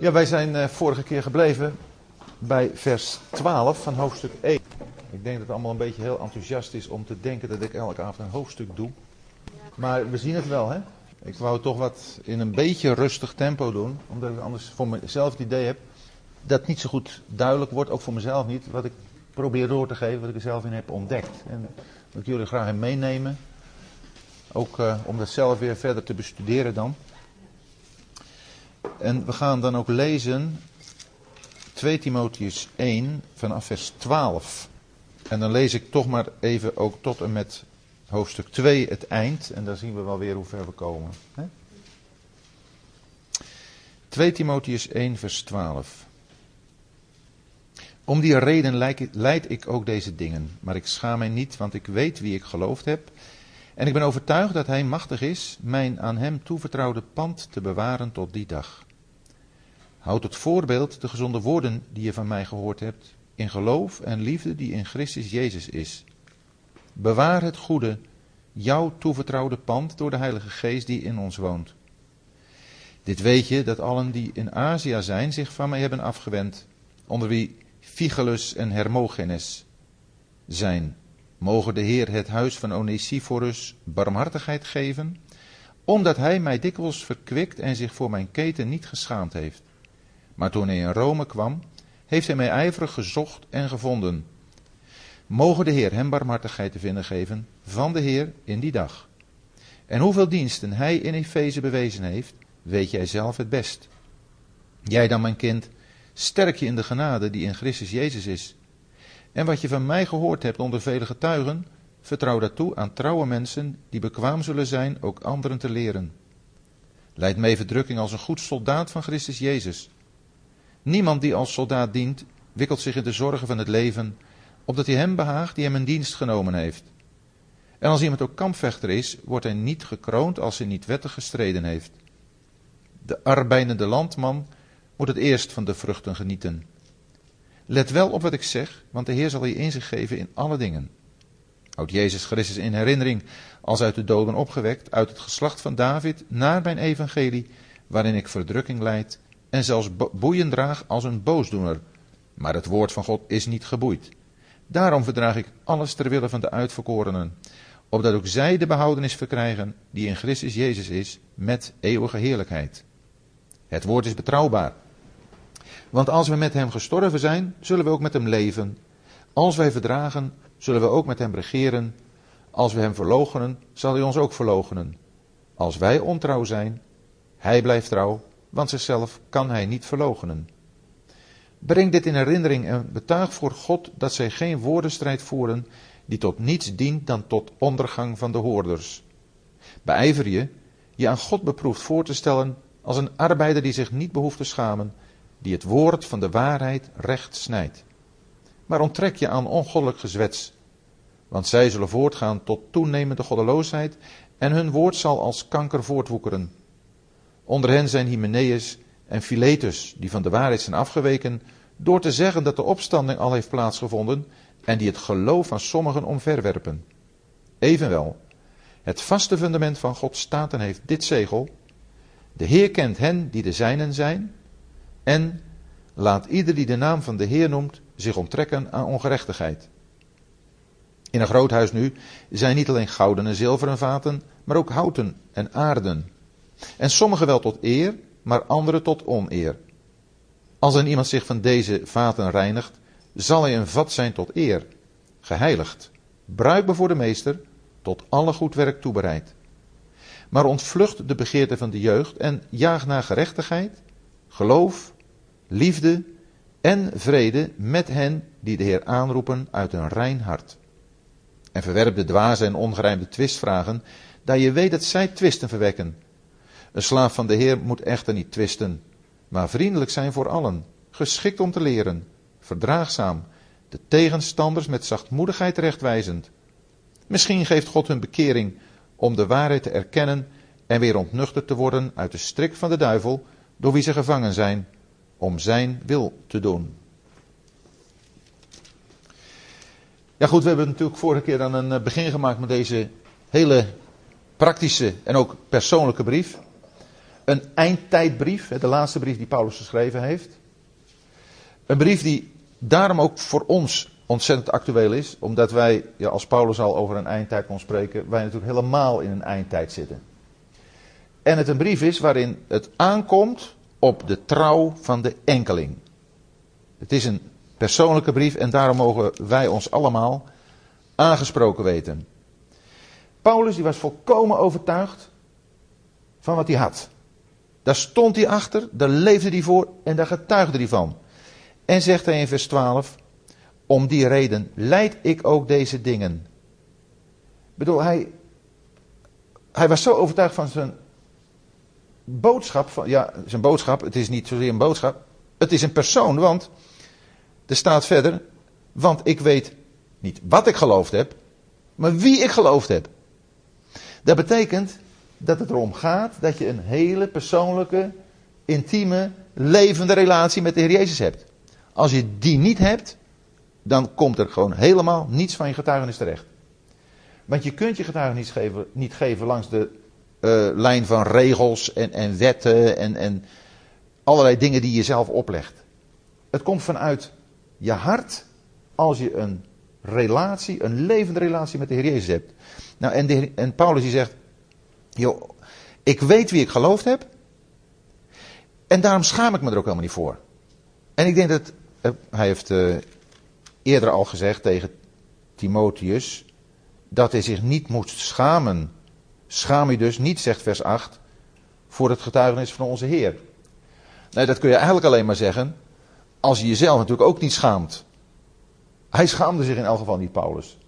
Ja, wij zijn uh, vorige keer gebleven bij vers 12 van hoofdstuk 1. Ik denk dat het allemaal een beetje heel enthousiast is om te denken dat ik elke avond een hoofdstuk doe. Maar we zien het wel, hè? Ik wou toch wat in een beetje rustig tempo doen, omdat ik anders voor mezelf het idee heb dat niet zo goed duidelijk wordt, ook voor mezelf niet, wat ik probeer door te geven, wat ik er zelf in heb ontdekt. En dat ik jullie graag meenemen, ook uh, om dat zelf weer verder te bestuderen dan. En we gaan dan ook lezen 2 Timotheus 1 vanaf vers 12. En dan lees ik toch maar even ook tot en met hoofdstuk 2 het eind. En dan zien we wel weer hoe ver we komen. Hè? 2 Timotheus 1 vers 12. Om die reden leid ik ook deze dingen. Maar ik schaam mij niet, want ik weet wie ik geloofd heb. En ik ben overtuigd dat hij machtig is mijn aan hem toevertrouwde pand te bewaren tot die dag. Houd het voorbeeld de gezonde woorden die je van mij gehoord hebt, in geloof en liefde die in Christus Jezus is. Bewaar het goede, jouw toevertrouwde pand door de Heilige Geest die in ons woont. Dit weet je dat allen die in Azië zijn zich van mij hebben afgewend, onder wie Figelus en Hermogenes zijn. Mogen de Heer het huis van Onesiphorus barmhartigheid geven, omdat hij mij dikwijls verkwikt en zich voor mijn keten niet geschaamd heeft. Maar toen hij in Rome kwam, heeft hij mij ijverig gezocht en gevonden. Mogen de Heer hem barmhartigheid te vinden geven van de Heer in die dag. En hoeveel diensten hij in Efeze bewezen heeft, weet jij zelf het best. Jij dan, mijn kind, sterk je in de genade die in Christus Jezus is. En wat je van mij gehoord hebt onder vele getuigen, vertrouw dat toe aan trouwe mensen die bekwaam zullen zijn ook anderen te leren. Leid mee verdrukking als een goed soldaat van Christus Jezus. Niemand die als soldaat dient, wikkelt zich in de zorgen van het leven, opdat hij hem behaagt die hem in dienst genomen heeft. En als iemand ook kampvechter is, wordt hij niet gekroond als hij niet wettig gestreden heeft. De arbeidende landman moet het eerst van de vruchten genieten. Let wel op wat ik zeg, want de Heer zal je inzicht geven in alle dingen. Houd Jezus Christus in herinnering als uit de doden opgewekt, uit het geslacht van David, naar mijn evangelie, waarin ik verdrukking leid en zelfs boeien draag als een boosdoener. Maar het woord van God is niet geboeid. Daarom verdraag ik alles ter wille van de uitverkorenen, opdat ook zij de behoudenis verkrijgen die in Christus Jezus is, met eeuwige heerlijkheid. Het woord is betrouwbaar. Want als we met hem gestorven zijn, zullen we ook met hem leven. Als wij verdragen, zullen we ook met hem regeren. Als we hem verloochenen, zal hij ons ook verloochenen. Als wij ontrouw zijn, hij blijft trouw, want zichzelf kan hij niet verloochenen. Breng dit in herinnering en betuig voor God dat zij geen woordenstrijd voeren die tot niets dient dan tot ondergang van de hoorders. Beijver je je aan God beproefd voor te stellen als een arbeider die zich niet behoeft te schamen, die het woord van de waarheid recht snijdt. Maar onttrek je aan ongoddelijk gezwets, want zij zullen voortgaan tot toenemende goddeloosheid en hun woord zal als kanker voortwoekeren. Onder hen zijn Hymenaeus en Philetus, die van de waarheid zijn afgeweken, door te zeggen dat de opstanding al heeft plaatsgevonden en die het geloof van sommigen omverwerpen. Evenwel, het vaste fundament van God staat en heeft dit zegel. De Heer kent hen die de zijnen zijn en laat ieder die de naam van de Heer noemt zich onttrekken aan ongerechtigheid. In een groot huis nu zijn niet alleen gouden en zilveren vaten, maar ook houten en aarden. En sommige wel tot eer, maar andere tot oneer. Als een iemand zich van deze vaten reinigt, zal hij een vat zijn tot eer, geheiligd, bruikbaar voor de meester, tot alle goed werk toebereid. Maar ontvlucht de begeerte van de jeugd en jaag naar gerechtigheid, geloof, liefde en vrede met hen die de Heer aanroepen uit een rein hart. En verwerp de dwaze en ongerijmde twistvragen, daar je weet dat zij twisten verwekken een slaaf van de Heer moet echter niet twisten, maar vriendelijk zijn voor allen, geschikt om te leren, verdraagzaam, de tegenstanders met zachtmoedigheid terechtwijzend. Misschien geeft God hun bekering om de waarheid te erkennen en weer ontnuchterd te worden uit de strik van de duivel, door wie ze gevangen zijn, om zijn wil te doen. Ja goed, we hebben natuurlijk vorige keer dan een eh, begin gemaakt met deze hele praktische en ook persoonlijke brief. een eindtijdbrief, de laatste brief die Paulus geschreven heeft. Een brief die daarom ook voor ons ontzettend actueel is, omdat wij, ja, als Paulus al over een eindtijd kon spreken, wij natuurlijk helemaal in een eindtijd zitten. En het een brief is waarin het aankomt op de trouw van de enkeling. Het is een persoonlijke brief en daarom mogen wij ons allemaal aangesproken weten. Paulus die was volkomen overtuigd van wat hij had. Daar stond hij achter, daar leefde hij voor en daar getuigde hij van. En zegt hij in vers 12, om die reden leid ik ook deze dingen. Ik bedoel, hij, hij was zo overtuigd van zijn boodschap, van, ja, zijn boodschap, het is niet zozeer een boodschap, het is een persoon, want er staat verder, want ik weet niet wat ik geloofd heb, maar wie ik geloofd heb. Dat betekent dat het erom gaat dat je een hele persoonlijke, intieme, levende relatie met de Heer Jezus hebt. Als je die niet hebt, dan komt er gewoon helemaal niets van je getuigenis terecht. Want je kunt je getuigenis geven, niet geven langs de uh, lijn van regels en, en wetten en, en allerlei dingen die je zelf oplegt. Het komt vanuit je hart als je een relatie, een levende relatie met de Heer Jezus hebt. Nou, en, de, en Paulus die zegt, joh, ik weet wie ik geloofd heb. En daarom schaam ik me er ook helemaal niet voor. En ik denk dat, uh, hij heeft uh, eerder al gezegd tegen Timotheus, dat hij zich niet moest schamen. Schaam je dus niet, zegt vers 8, voor het getuigenis van onze Heer. Nee, dat kun je eigenlijk alleen maar zeggen als je jezelf natuurlijk ook niet schaamt. Hij schaamde zich in elk geval niet, Paulus.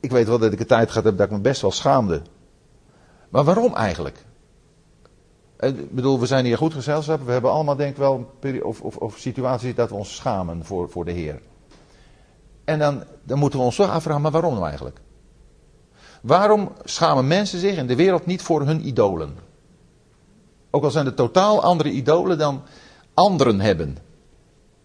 Ik weet wel dat ik een tijd gehad heb dat ik me best wel schaamde. Maar waarom eigenlijk? Ik bedoel, we zijn hier goed gezelschap. We hebben allemaal denk ik wel of, of, of situaties dat we ons schamen voor, voor de Heer. En dan, dan moeten we ons toch afvragen, maar waarom nou eigenlijk? Waarom schamen mensen zich in de wereld niet voor hun idolen? Ook al zijn het totaal andere idolen dan anderen hebben.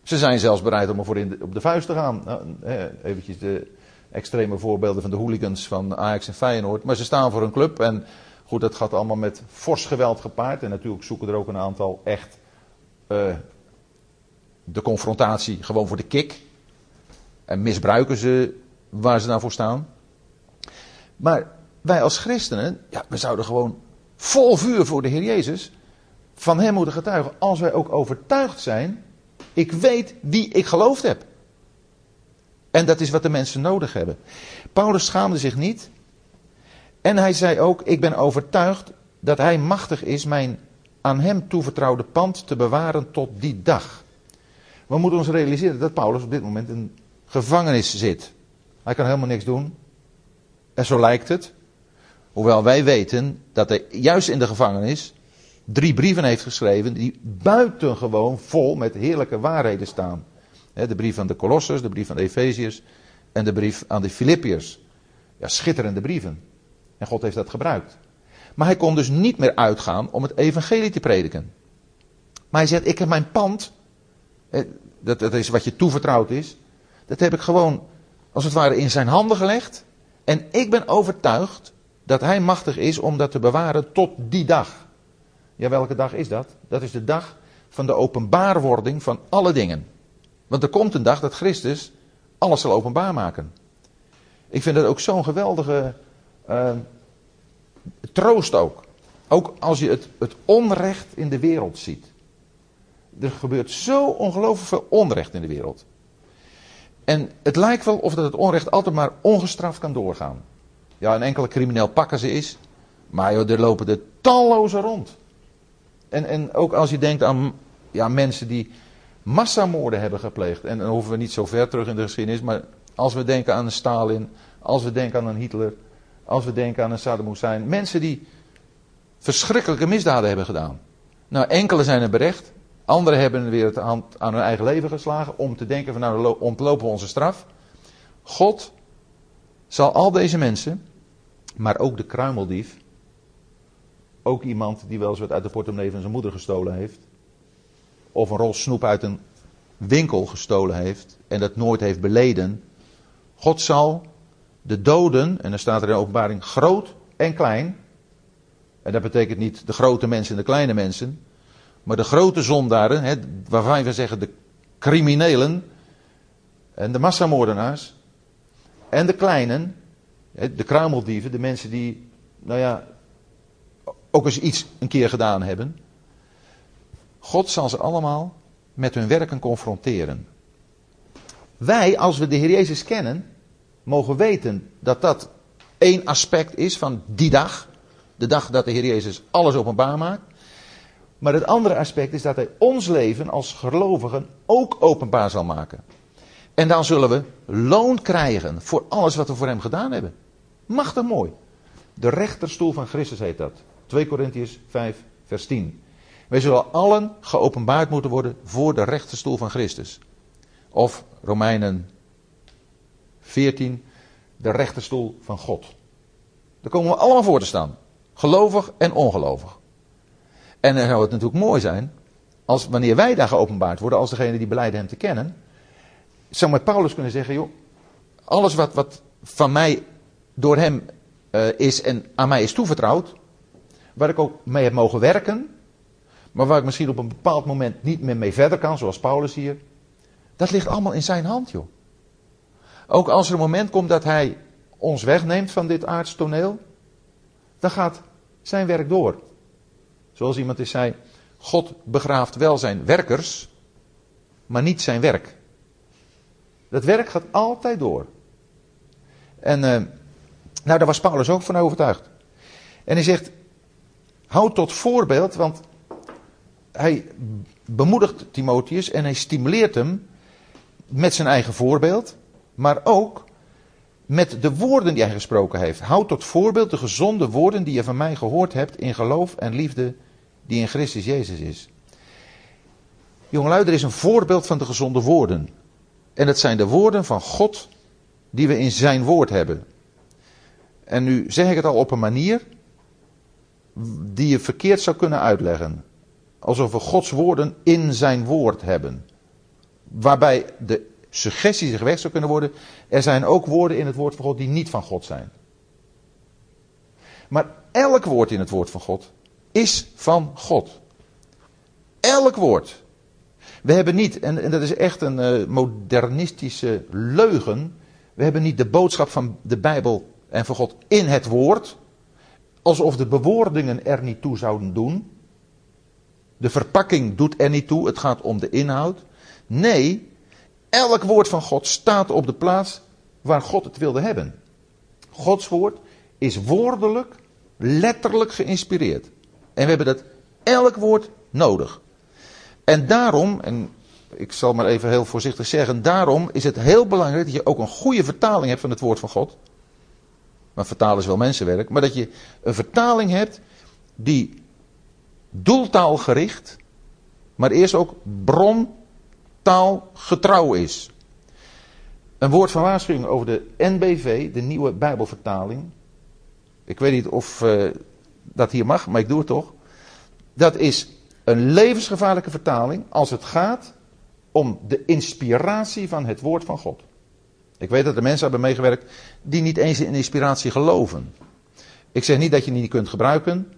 Ze zijn zelfs bereid om ervoor op de vuist te gaan. Nou, eventjes de extreme voorbeelden van de hooligans van Ajax en Feyenoord. Maar ze staan voor een club en goed, dat gaat allemaal met fors geweld gepaard. En natuurlijk zoeken er ook een aantal echt uh, de confrontatie gewoon voor de kick. En misbruiken ze waar ze nou voor staan. Maar wij als christenen, ja, we zouden gewoon vol vuur voor de Heer Jezus van Hem moeten getuigen. Als wij ook overtuigd zijn ik weet wie ik geloofd heb. En dat is wat de mensen nodig hebben. Paulus schaamde zich niet. En hij zei ook: Ik ben overtuigd dat hij machtig is mijn aan hem toevertrouwde pand te bewaren tot die dag. We moeten ons realiseren dat Paulus op dit moment in gevangenis zit. Hij kan helemaal niks doen. En zo lijkt het. Hoewel wij weten dat hij juist in de gevangenis drie brieven heeft geschreven die buitengewoon vol met heerlijke waarheden staan. De brief aan de Colossers, de brief aan de Efeziërs en de brief aan de Filippiërs. Ja, schitterende brieven. En God heeft dat gebruikt. Maar hij kon dus niet meer uitgaan om het evangelie te prediken. Maar hij zegt, ik heb mijn pand, dat, dat is wat je toevertrouwd is, dat heb ik gewoon als het ware in zijn handen gelegd. En ik ben overtuigd dat hij machtig is om dat te bewaren tot die dag. Ja, welke dag is dat? Dat is de dag van de openbaarwording van alle dingen. Want er komt een dag dat Christus alles zal openbaar maken. Ik vind dat ook zo'n geweldige uh, troost ook. Ook als je het, het onrecht in de wereld ziet. Er gebeurt zo ongelooflijk veel onrecht in de wereld. En het lijkt wel of dat het onrecht altijd maar ongestraft kan doorgaan. Ja, een enkele crimineel pakken ze is. Maar joh, er lopen er talloze rond. En, en ook als je denkt aan ja, mensen die massamoorden hebben gepleegd. En dan hoeven we niet zo ver terug in de geschiedenis. Maar als we denken aan een Stalin. Als we denken aan een Hitler. Als we denken aan een Saddam Hussein. Mensen die verschrikkelijke misdaden hebben gedaan. Nou, enkele zijn er berecht. Anderen hebben weer het hand aan hun eigen leven geslagen. Om te denken van nou ontlopen we onze straf. God zal al deze mensen. Maar ook de kruimeldief ook iemand die wel eens wat uit de portemonnee van zijn moeder gestolen heeft. Of een rol snoep uit een winkel gestolen heeft en dat nooit heeft beleden. God zal de doden, en dan staat er in de openbaring groot en klein, En dat betekent niet de grote mensen en de kleine mensen. Maar de grote zondaren, hè, waarvan we zeggen de criminelen. En de massamoordenaars. En de kleinen. Hè, de kruimeldieven, de mensen die, nou ja, ook eens iets een keer gedaan hebben. God zal ze allemaal met hun werken confronteren. Wij, als we de Heer Jezus kennen, mogen weten dat dat één aspect is van die dag. De dag dat de Heer Jezus alles openbaar maakt. Maar het andere aspect is dat Hij ons leven als gelovigen ook openbaar zal maken. En dan zullen we loon krijgen voor alles wat we voor Hem gedaan hebben. Machtig mooi. De rechterstoel van Christus heet dat. 2 Korintiërs 5, vers 10. Wij zullen allen geopenbaard moeten worden voor de rechterstoel van Christus. Of Romeinen 14, de rechterstoel van God. Daar komen we allemaal voor te staan. Gelovig en ongelovig. En dan zou het natuurlijk mooi zijn, als wanneer wij daar geopenbaard worden, als degene die beleiden hem te kennen, zou met Paulus kunnen zeggen, joh, alles wat, wat van mij door hem uh, is en aan mij is toevertrouwd, waar ik ook mee heb mogen werken, maar waar ik misschien op een bepaald moment niet meer mee verder kan, zoals Paulus hier, dat ligt allemaal in zijn hand, joh. Ook als er een moment komt dat hij ons wegneemt van dit aardstoneel, dan gaat zijn werk door. Zoals iemand eens zei, God begraaft wel zijn werkers, maar niet zijn werk. Dat werk gaat altijd door. En uh, nou, daar was Paulus ook van overtuigd. En hij zegt, houd tot voorbeeld, want hij bemoedigt Timotheus en hij stimuleert hem met zijn eigen voorbeeld, maar ook met de woorden die hij gesproken heeft. Houd tot voorbeeld de gezonde woorden die je van mij gehoord hebt in geloof en liefde die in Christus Jezus is. Jongelui, er is een voorbeeld van de gezonde woorden. En het zijn de woorden van God die we in zijn woord hebben. En nu zeg ik het al op een manier die je verkeerd zou kunnen uitleggen. Alsof we Gods woorden in zijn woord hebben. Waarbij de suggestie zich weg zou kunnen worden. Er zijn ook woorden in het woord van God die niet van God zijn. Maar elk woord in het woord van God is van God. Elk woord. We hebben niet, en, en dat is echt een uh, modernistische leugen. We hebben niet de boodschap van de Bijbel en van God in het woord. Alsof de bewoordingen er niet toe zouden doen. De verpakking doet er niet toe, het gaat om de inhoud. Nee, elk woord van God staat op de plaats waar God het wilde hebben. Gods woord is woordelijk, letterlijk geïnspireerd. En we hebben dat elk woord nodig. En daarom, en ik zal maar even heel voorzichtig zeggen, daarom is het heel belangrijk dat je ook een goede vertaling hebt van het woord van God. Maar vertalen is wel mensenwerk, maar dat je een vertaling hebt die doeltaalgericht, maar eerst ook brontaalgetrouw is. Een woord van waarschuwing over de NBV, de nieuwe Bijbelvertaling. Ik weet niet of uh, dat hier mag, maar ik doe het toch. Dat is een levensgevaarlijke vertaling als het gaat om de inspiratie van het woord van God. Ik weet dat er mensen hebben meegewerkt die niet eens in inspiratie geloven. Ik zeg niet dat je die niet kunt gebruiken,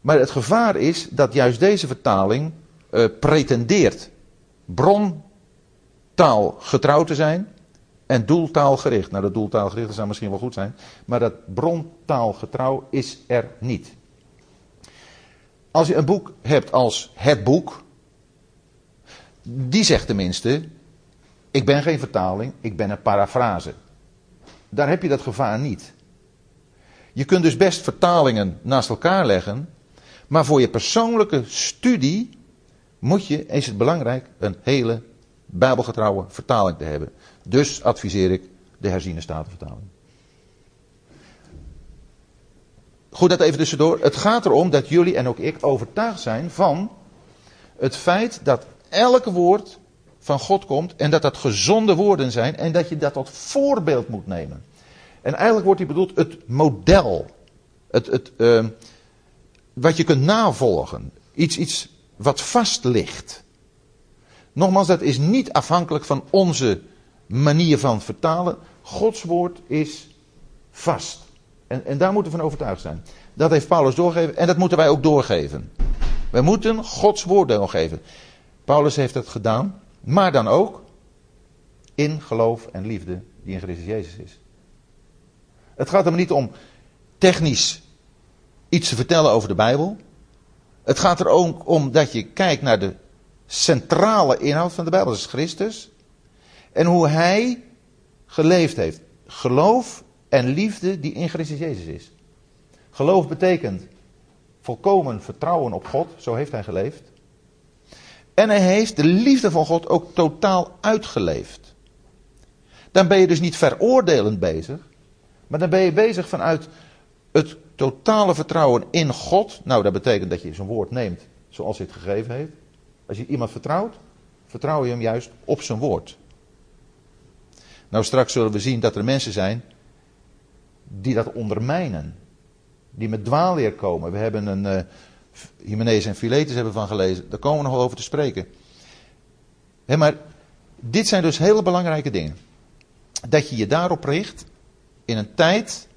maar het gevaar is dat juist deze vertaling uh, pretendeert brontaal getrouw te zijn en doeltaalgericht. Nou, dat doeltaalgericht zou misschien wel goed zijn, maar dat brontaalgetrouw is er niet. Als je een boek hebt als het boek, die zegt tenminste, ik ben geen vertaling, ik ben een parafrase. Daar heb je dat gevaar niet. Je kunt dus best vertalingen naast elkaar leggen, maar voor je persoonlijke studie moet je, is het belangrijk, een hele bijbelgetrouwe vertaling te hebben. Dus adviseer ik de herziene statenvertaling. Goed, dat even tussendoor. Het gaat erom dat jullie en ook ik overtuigd zijn van het feit dat elke woord van God komt en dat dat gezonde woorden zijn en dat je dat tot voorbeeld moet nemen. En eigenlijk wordt hier bedoeld het model. Het, het, uh, wat je kunt navolgen. Iets, iets wat vast ligt. Nogmaals, dat is niet afhankelijk van onze manier van vertalen. Gods woord is vast. En, en daar moeten we van overtuigd zijn. Dat heeft Paulus doorgegeven en dat moeten wij ook doorgeven. We moeten Gods woord doorgeven. Paulus heeft het gedaan, maar dan ook in geloof en liefde die in Christus Jezus is. Het gaat hem niet om technisch iets te vertellen over de Bijbel. Het gaat er ook om dat je kijkt naar de centrale inhoud van de Bijbel, dat is Christus. En hoe hij geleefd heeft. Geloof en liefde die in Christus Jezus is. Geloof betekent volkomen vertrouwen op God, zo heeft hij geleefd. En hij heeft de liefde van God ook totaal uitgeleefd. Dan ben je dus niet veroordelend bezig, maar dan ben je bezig vanuit het totale vertrouwen in God. Nou, dat betekent dat je zijn woord neemt zoals hij het gegeven heeft. Als je iemand vertrouwt, vertrouw je hem juist op zijn woord. Nou, straks zullen we zien dat er mensen zijn die dat ondermijnen. Die met dwaalleer komen. We hebben een, uh, en Philetus hebben van gelezen. Daar komen we nog over te spreken. maar dit zijn dus hele belangrijke dingen. Dat je je daarop richt in een tijd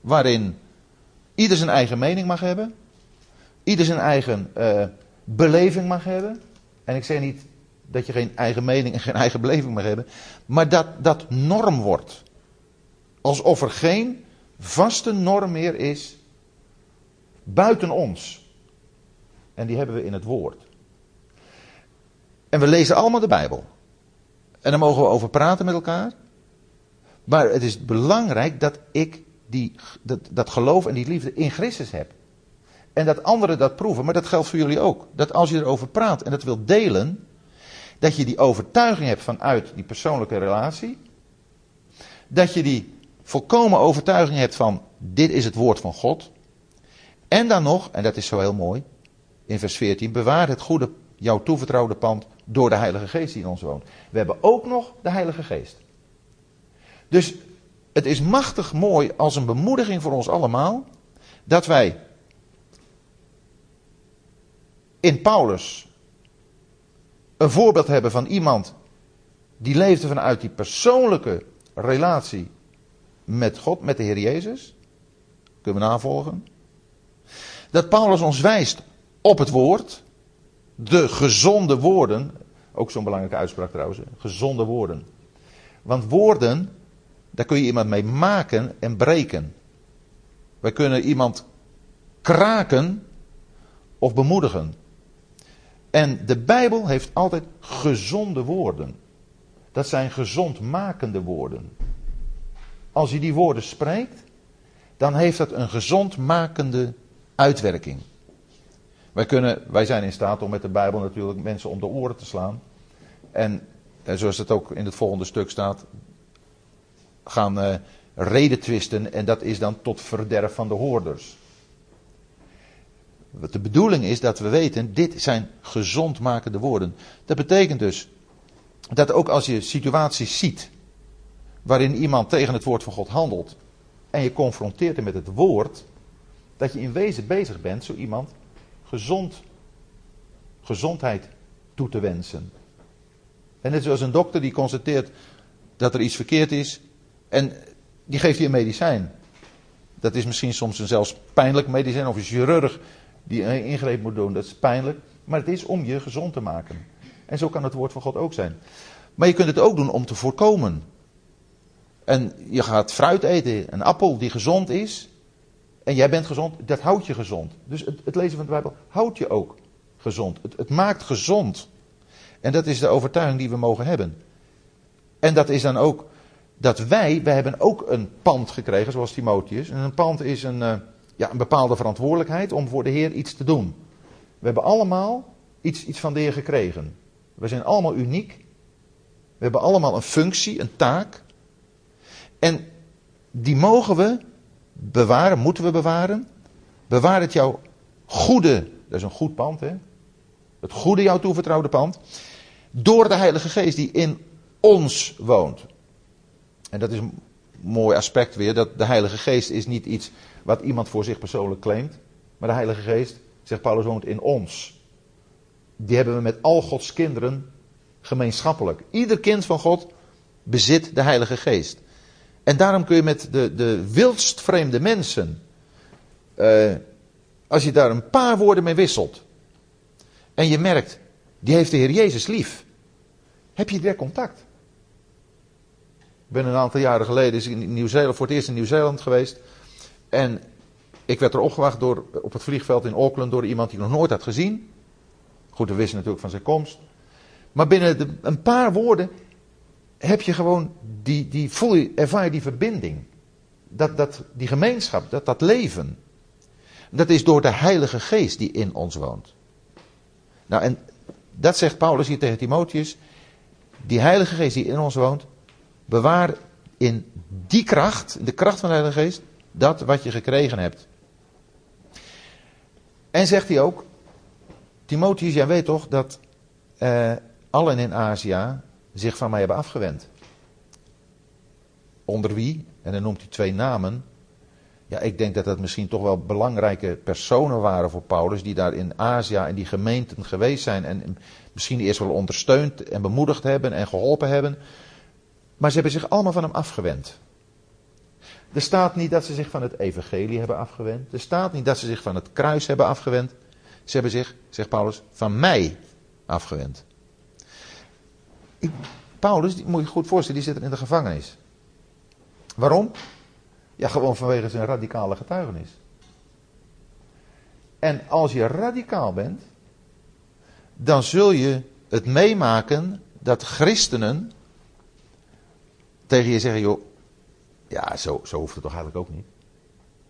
waarin ieder zijn eigen mening mag hebben. Ieder zijn eigen uh, beleving mag hebben. En ik zeg niet dat je geen eigen mening en geen eigen beleving mag hebben. Maar dat dat norm wordt. Alsof er geen vaste norm meer is buiten ons. En die hebben we in het woord. En we lezen allemaal de Bijbel. En daar mogen we over praten met elkaar. Maar het is belangrijk dat ik die, dat, dat geloof en die liefde in Christus heb. En dat anderen dat proeven, maar dat geldt voor jullie ook. Dat als je erover praat en dat wilt delen, dat je die overtuiging hebt vanuit die persoonlijke relatie. Dat je die volkomen overtuiging hebt van dit is het woord van God. En dan nog, en dat is zo heel mooi, in vers 14, bewaar het goede, jouw toevertrouwde pand door de Heilige Geest die in ons woont. We hebben ook nog de Heilige Geest. Dus het is machtig mooi als een bemoediging voor ons allemaal dat wij in Paulus een voorbeeld hebben van iemand die leefde vanuit die persoonlijke relatie met God, met de Heer Jezus. Kunnen we navolgen? Dat Paulus ons wijst op het woord, de gezonde woorden, ook zo'n belangrijke uitspraak trouwens, gezonde woorden. Want woorden, daar kun je iemand mee maken en breken. Wij kunnen iemand kraken of bemoedigen. En de Bijbel heeft altijd gezonde woorden. Dat zijn gezondmakende woorden. Als je die woorden spreekt, dan heeft dat een gezondmakende uitwerking. Wij, kunnen, wij zijn in staat om met de Bijbel natuurlijk mensen om de oren te slaan. En, en zoals het ook in het volgende stuk staat, gaan uh, redetwisten en dat is dan tot verderf van de hoorders. Wat de bedoeling is dat we weten, dit zijn gezondmakende woorden. Dat betekent dus dat ook als je situaties ziet waarin iemand tegen het woord van God handelt en je confronteert hem met het woord, dat je in wezen bezig bent zo iemand gezond, gezondheid toe te wensen. En net zoals een dokter die constateert dat er iets verkeerd is en die geeft je een medicijn. Dat is misschien soms een zelfs pijnlijk medicijn of een chirurg die een ingreep moet doen. Dat is pijnlijk, maar het is om je gezond te maken. En zo kan het woord van God ook zijn. Maar je kunt het ook doen om te voorkomen. En je gaat fruit eten, een appel die gezond is. En jij bent gezond, dat houdt je gezond. Dus het, lezen van de Bijbel houdt je ook gezond. Het maakt gezond. En dat is de overtuiging die we mogen hebben. En dat is dan ook dat wij, wij hebben ook een pand gekregen, zoals Timotheus. En een pand is een, uh, ja, een bepaalde verantwoordelijkheid om voor de Heer iets te doen. We hebben allemaal iets, iets van de Heer gekregen. We zijn allemaal uniek. We hebben allemaal een functie, een taak. En die mogen we bewaren, moeten we bewaren. Bewaar het jouw goede, dat is een goed pand hè. Het goede jouw toevertrouwde pand. Door de Heilige Geest die in ons woont. En dat is een mooi aspect weer, dat de Heilige Geest is niet iets wat iemand voor zich persoonlijk claimt. Maar de Heilige Geest, zegt Paulus, woont in ons. Die hebben we met al Gods kinderen gemeenschappelijk. Ieder kind van God bezit de Heilige Geest. En daarom kun je met de, de wildst vreemde mensen Uh, als je daar een paar woorden mee wisselt. En je merkt, die heeft de Heer Jezus lief. Heb je direct contact. Ben een aantal jaren geleden in Nieuw-Zeeland, voor het eerst in Nieuw-Zeeland geweest. En ik werd er opgewacht door, op het vliegveld in Auckland door iemand die nog nooit had gezien. Goed, we wisten natuurlijk van zijn komst. Maar binnen een paar woorden heb je gewoon die, die voel je, ervaar je die verbinding. Dat, dat, die gemeenschap, dat, dat leven. Dat is door de Heilige Geest die in ons woont. Nou, en dat zegt Paulus hier tegen Timotheus. Die Heilige Geest die in ons woont, bewaar in die kracht, de kracht van de Heilige Geest, dat wat je gekregen hebt. En zegt hij ook, Timotheus, jij weet toch dat eh, allen in Azië zich van mij hebben afgewend. Onder wie, en dan noemt hij twee namen. Ja, ik denk dat dat misschien toch wel belangrijke personen waren voor Paulus, die daar in Azië in die gemeenten geweest zijn en misschien eerst wel ondersteund en bemoedigd hebben en geholpen hebben. Maar ze hebben zich allemaal van hem afgewend. Er staat niet dat ze zich van het evangelie hebben afgewend. Er staat niet dat ze zich van het kruis hebben afgewend. Ze hebben zich, zegt Paulus, van mij afgewend. Paulus, die moet je goed voorstellen, die zit er in de gevangenis. Waarom? Ja, gewoon vanwege zijn radicale getuigenis. En als je radicaal bent, dan zul je het meemaken dat christenen tegen je zeggen, joh, ja, zo, zo hoeft het toch eigenlijk ook niet.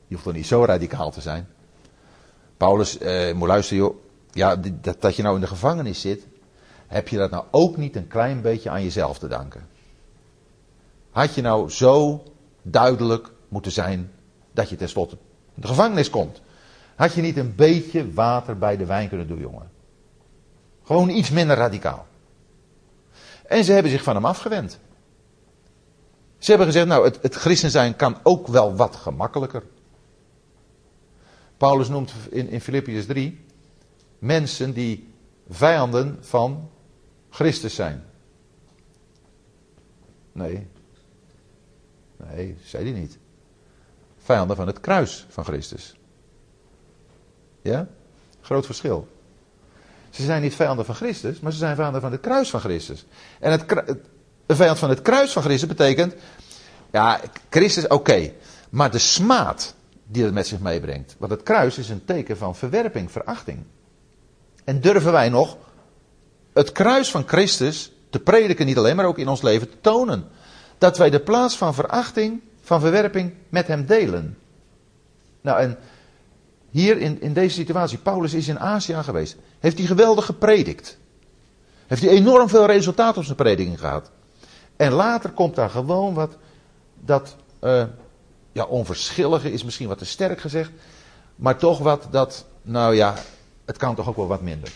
Je hoeft toch niet zo radicaal te zijn. Paulus, eh, moet luisteren, joh, ja, dat, dat je nou in de gevangenis zit, heb je dat nou ook niet een klein beetje aan jezelf te danken? Had je nou zo duidelijk moeten zijn dat je tenslotte in de gevangenis komt? Had je niet een beetje water bij de wijn kunnen doen, jongen? Gewoon iets minder radicaal. En ze hebben zich van hem afgewend. Ze hebben gezegd, nou, het, christen zijn kan ook wel wat gemakkelijker. Paulus noemt in, in Philippians 3 mensen die vijanden van Christus zijn. Nee. Nee, zei hij niet. Vijanden van het kruis van Christus. Ja? Groot verschil. Ze zijn niet vijanden van Christus, maar ze zijn vijanden van het kruis van Christus. En het, de vijand van het kruis van Christus betekent, ja, Christus oké, maar de smaad die het met zich meebrengt. Want het kruis is een teken van verwerping, verachting. En durven wij nog het kruis van Christus te prediken, niet alleen, maar ook in ons leven te tonen. Dat wij de plaats van verachting, van verwerping met hem delen. Nou, en hier in, in deze situatie, Paulus is in Azië geweest. Heeft hij geweldig gepredikt. Heeft hij enorm veel resultaat op zijn prediking gehad. En later komt daar gewoon wat, dat, uh, ja, onverschillige is misschien wat te sterk gezegd. Maar toch wat dat, nou ja, het kan toch ook wel wat minder.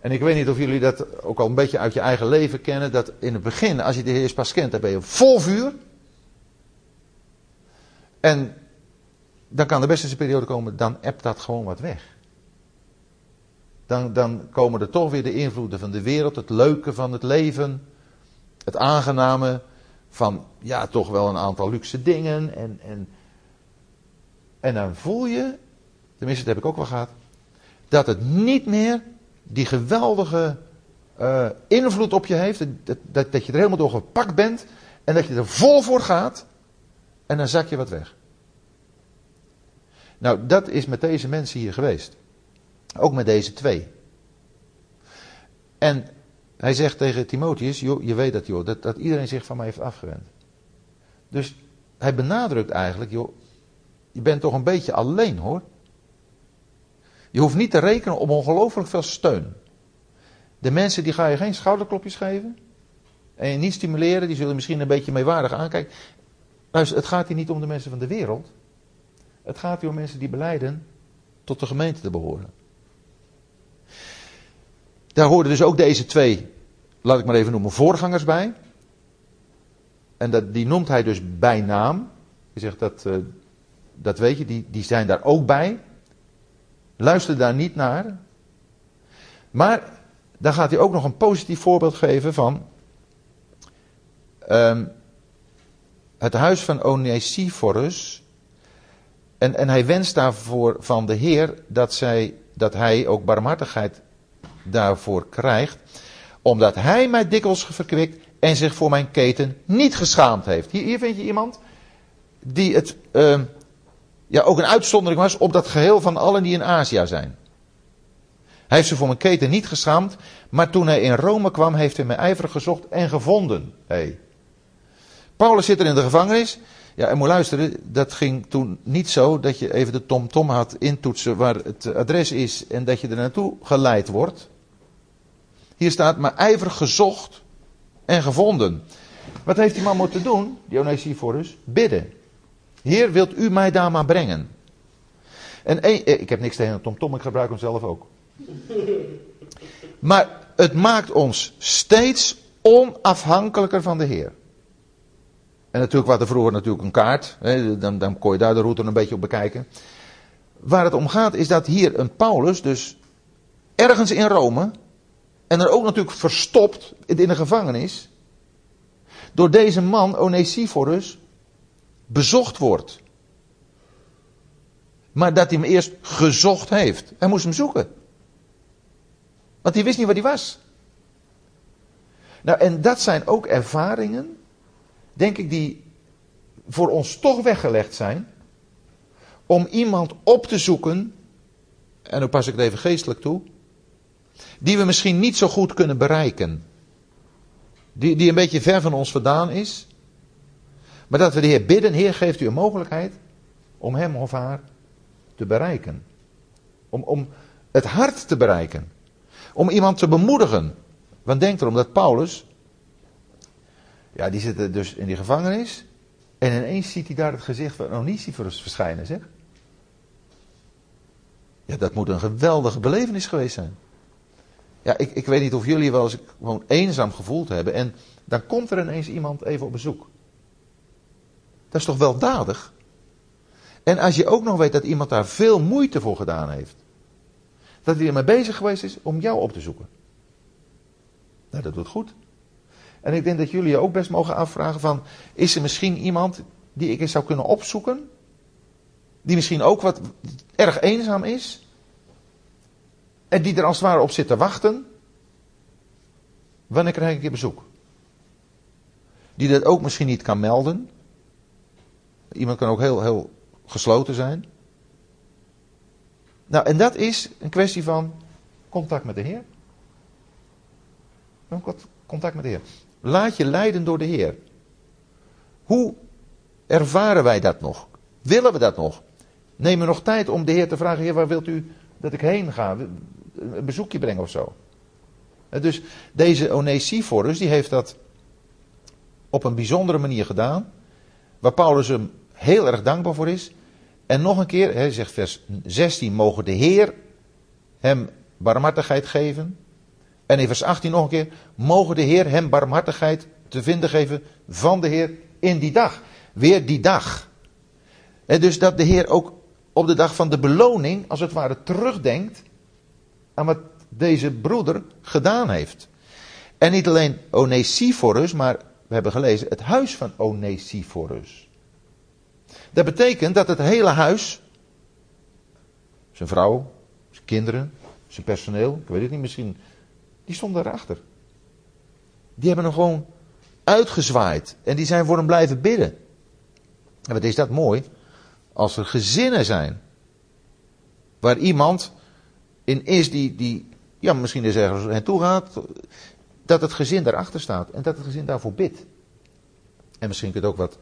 En ik weet niet of jullie dat ook al een beetje uit je eigen leven kennen. Dat in het begin, als je de Heer pas kent, dan ben je vol vuur. En dan kan de beste periode komen, dan ebt dat gewoon wat weg. Dan, dan komen er toch weer de invloeden van de wereld, het leuke van het leven, het aangename van ja, toch wel een aantal luxe dingen. En, en, en dan voel je, tenminste dat heb ik ook wel gehad, dat het niet meer die geweldige uh, invloed op je heeft. Dat, dat, dat je er helemaal door gepakt bent. En dat je er vol voor gaat. En dan zak je wat weg. Nou, dat is met deze mensen hier geweest. Ook met deze twee. En hij zegt tegen Timotheus, joh, je weet dat, joh, dat, dat iedereen zich van mij heeft afgewend. Dus hij benadrukt eigenlijk, joh, je bent toch een beetje alleen hoor. Je hoeft niet te rekenen op ongelooflijk veel steun. De mensen die ga je geen schouderklopjes geven. En je niet stimuleren, die zullen misschien een beetje meewaardig aankijken. Luister, het gaat hier niet om de mensen van de wereld. Het gaat hier om mensen die beleiden tot de gemeente te behoren. Daar hoorden dus ook deze twee, laat ik maar even noemen, voorgangers bij. En dat, die noemt hij dus bij naam. Hij zegt dat, uh, dat weet je, die, die zijn daar ook bij. Luister daar niet naar. Maar dan gaat hij ook nog een positief voorbeeld geven van um, het huis van Onesiphorus. En, en hij wenst daarvoor van de Heer dat, zij, dat hij ook barmhartigheid daarvoor krijgt. Omdat hij mij dikwijls verkwikt en zich voor mijn keten niet geschaamd heeft. Hier, hier vind je iemand die het uh, ja, ook een uitzondering was op dat geheel van allen die in Azië zijn. Hij heeft zich voor mijn keten niet geschaamd, maar toen hij in Rome kwam, heeft hij mij ijverig gezocht en gevonden. Hey. Paulus zit er in de gevangenis. Ja, en moet luisteren, dat ging toen niet zo dat je even de tom-tom had intoetsen waar het adres is en dat je er naartoe geleid wordt. Hier staat, maar ijverig gezocht en gevonden. Wat heeft die man moeten doen, die Onesiphorus? Bidden. Heer, wilt u mij daar maar brengen? En eh, ik heb niks tegen Tom Tom, ik gebruik hem zelf ook. Maar het maakt ons steeds onafhankelijker van de Heer. En natuurlijk was er vroeger natuurlijk een kaart, hè, dan, dan kon je daar de route een beetje op bekijken. Waar het om gaat is dat hier een Paulus dus ergens in Rome, en er ook natuurlijk verstopt in de gevangenis, door deze man Onesiphorus bezocht wordt. Maar dat hij hem eerst gezocht heeft. Hij moest hem zoeken. Want hij wist niet waar hij was. Nou, en dat zijn ook ervaringen, denk ik, die voor ons toch weggelegd zijn. Om iemand op te zoeken, en nu pas ik het even geestelijk toe, die we misschien niet zo goed kunnen bereiken. Die, die een beetje ver van ons vandaan is. Maar dat we de Heer bidden, Heer geeft u een mogelijkheid om hem of haar te bereiken. Om, om het hart te bereiken. Om iemand te bemoedigen. Want denk erom dat Paulus, ja die zit dus in die gevangenis. En ineens ziet hij daar het gezicht van Onesiphorus verschijnen, zeg. Ja, dat moet een geweldige belevenis geweest zijn. Ja, ik, ik weet niet of jullie wel eens gewoon eenzaam gevoeld hebben. En dan komt er ineens iemand even op bezoek. Dat is toch weldadig? En als je ook nog weet dat iemand daar veel moeite voor gedaan heeft. Dat hij ermee bezig geweest is om jou op te zoeken. Nou, dat doet goed. En ik denk dat jullie je ook best mogen afvragen van, is er misschien iemand die ik eens zou kunnen opzoeken? Die misschien ook wat erg eenzaam is? En die er als het ware op zit te wachten? Wanneer krijg ik je bezoek? Die dat ook misschien niet kan melden? Iemand kan ook heel, heel gesloten zijn. Nou, en dat is een kwestie van contact met de Heer. Contact met de Heer. Laat je leiden door de Heer. Hoe ervaren wij dat nog? Willen we dat nog? Neem we nog tijd om de Heer te vragen: Heer, waar wilt u dat ik heen ga? Een bezoekje brengen of zo. Dus deze Onesiphorus, die heeft dat op een bijzondere manier gedaan. Waar Paulus hem heel erg dankbaar voor is. En nog een keer, hij zegt vers 16, mogen de Heer hem barmhartigheid geven. En in vers 18 nog een keer, mogen de Heer hem barmhartigheid te vinden geven van de Heer in die dag. Weer die dag. En dus dat de Heer ook op de dag van de beloning, als het ware, terugdenkt aan wat deze broeder gedaan heeft. En niet alleen Onesiphorus, maar we hebben gelezen het huis van Onesiphorus. Dat betekent dat het hele huis, zijn vrouw, zijn kinderen, zijn personeel, ik weet het niet, misschien, die stonden erachter. Die hebben hem gewoon uitgezwaaid en die zijn voor hem blijven bidden. En wat is dat mooi? Als er gezinnen zijn waar iemand in is die, die ja, misschien eens ergens naartoe gaat, dat het gezin daarachter staat en dat het gezin daarvoor bidt. En misschien kun je het ook wat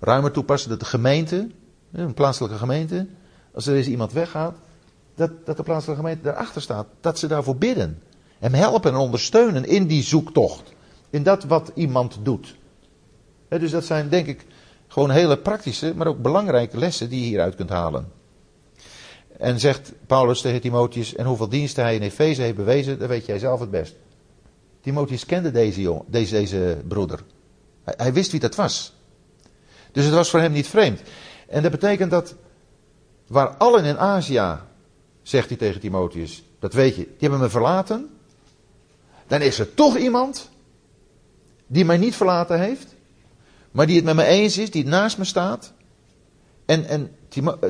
ruimer toepassen dat de gemeente, een plaatselijke gemeente, als er eens iemand weggaat, dat, dat de plaatselijke gemeente daarachter staat. Dat ze daarvoor bidden. Hem helpen en ondersteunen in die zoektocht. In dat wat iemand doet. dus dat zijn denk ik gewoon hele praktische, maar ook belangrijke lessen die je hieruit kunt halen. En zegt Paulus tegen Timotheus, en hoeveel diensten hij in Efeze heeft bewezen, dat weet jij zelf het best. Timotheus kende deze, jongen, deze, deze broeder. Hij, hij wist wie dat was. Dus het was voor hem niet vreemd. En dat betekent dat waar allen in Azië, zegt hij tegen Timotheus, dat weet je, die hebben me verlaten. Dan is er toch iemand die mij niet verlaten heeft, maar die het met me eens is, die naast me staat, En, en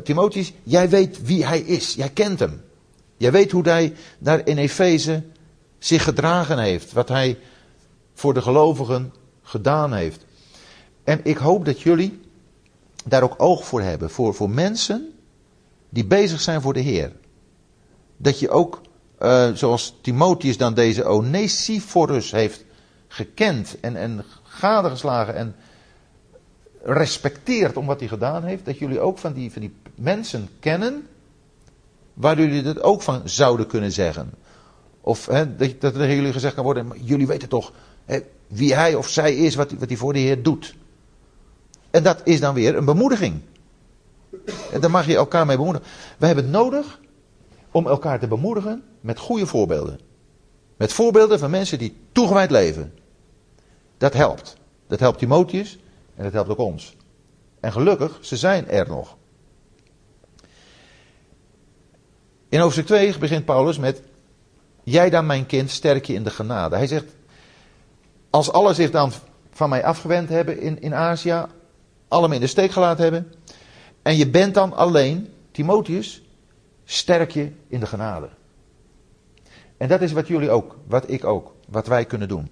Timotheus, jij weet wie hij is. Jij kent hem. Jij weet hoe hij daar in Efeze zich gedragen heeft. Wat hij voor de gelovigen gedaan heeft. En ik hoop dat jullie daar ook oog voor hebben. Voor, voor mensen die bezig zijn voor de Heer. Dat je ook, uh, zoals Timotheus dan deze Onesiphorus heeft gekend en, en gadegeslagen en respecteert om wat hij gedaan heeft, dat jullie ook van die, van die mensen kennen waar jullie het ook van zouden kunnen zeggen. Of hè, dat, dat er jullie gezegd kan worden, jullie weten toch hè, wie hij of zij is, wat, wat hij voor de Heer doet. En dat is dan weer een bemoediging. En daar mag je elkaar mee bemoedigen. We hebben het nodig om elkaar te bemoedigen met goede voorbeelden. Met voorbeelden van mensen die toegewijd leven. Dat helpt. Dat helpt Timotheus en dat helpt ook ons. En gelukkig, ze zijn er nog. In hoofdstuk 2 begint Paulus met: Jij dan, mijn kind, sterk je in de genade. Hij zegt: Als alle zich dan van mij afgewend hebben in, in Azië, allemaal in de steek gelaten hebben, en je bent dan alleen, Timotheus, sterk je in de genade. En dat is wat jullie ook, wat ik ook, wat wij kunnen doen.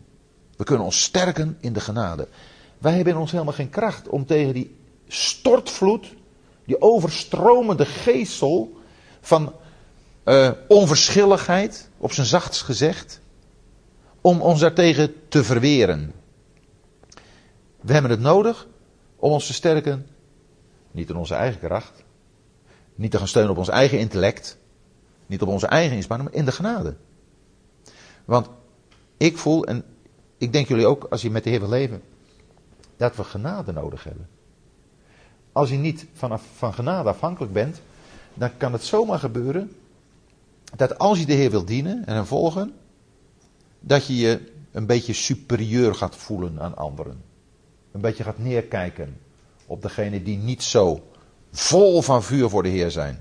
We kunnen ons sterken in de genade. Wij hebben in ons helemaal geen kracht om tegen die stortvloed, die overstromende geestel van uh, onverschilligheid, op zijn zachtst gezegd, om ons daartegen te verweren. We hebben het nodig om ons te sterken, niet in onze eigen kracht, niet te gaan steunen op ons eigen intellect, niet op onze eigen inspanning, maar in de genade. Want ik voel, en ik denk jullie ook, als je met de Heer wil leven, dat we genade nodig hebben. Als je niet vanaf, van genade afhankelijk bent, dan kan het zomaar gebeuren dat als je de Heer wil dienen en hem volgen, dat je je een beetje superieur gaat voelen aan anderen. Een beetje gaat neerkijken op degene die niet zo vol van vuur voor de Heer zijn.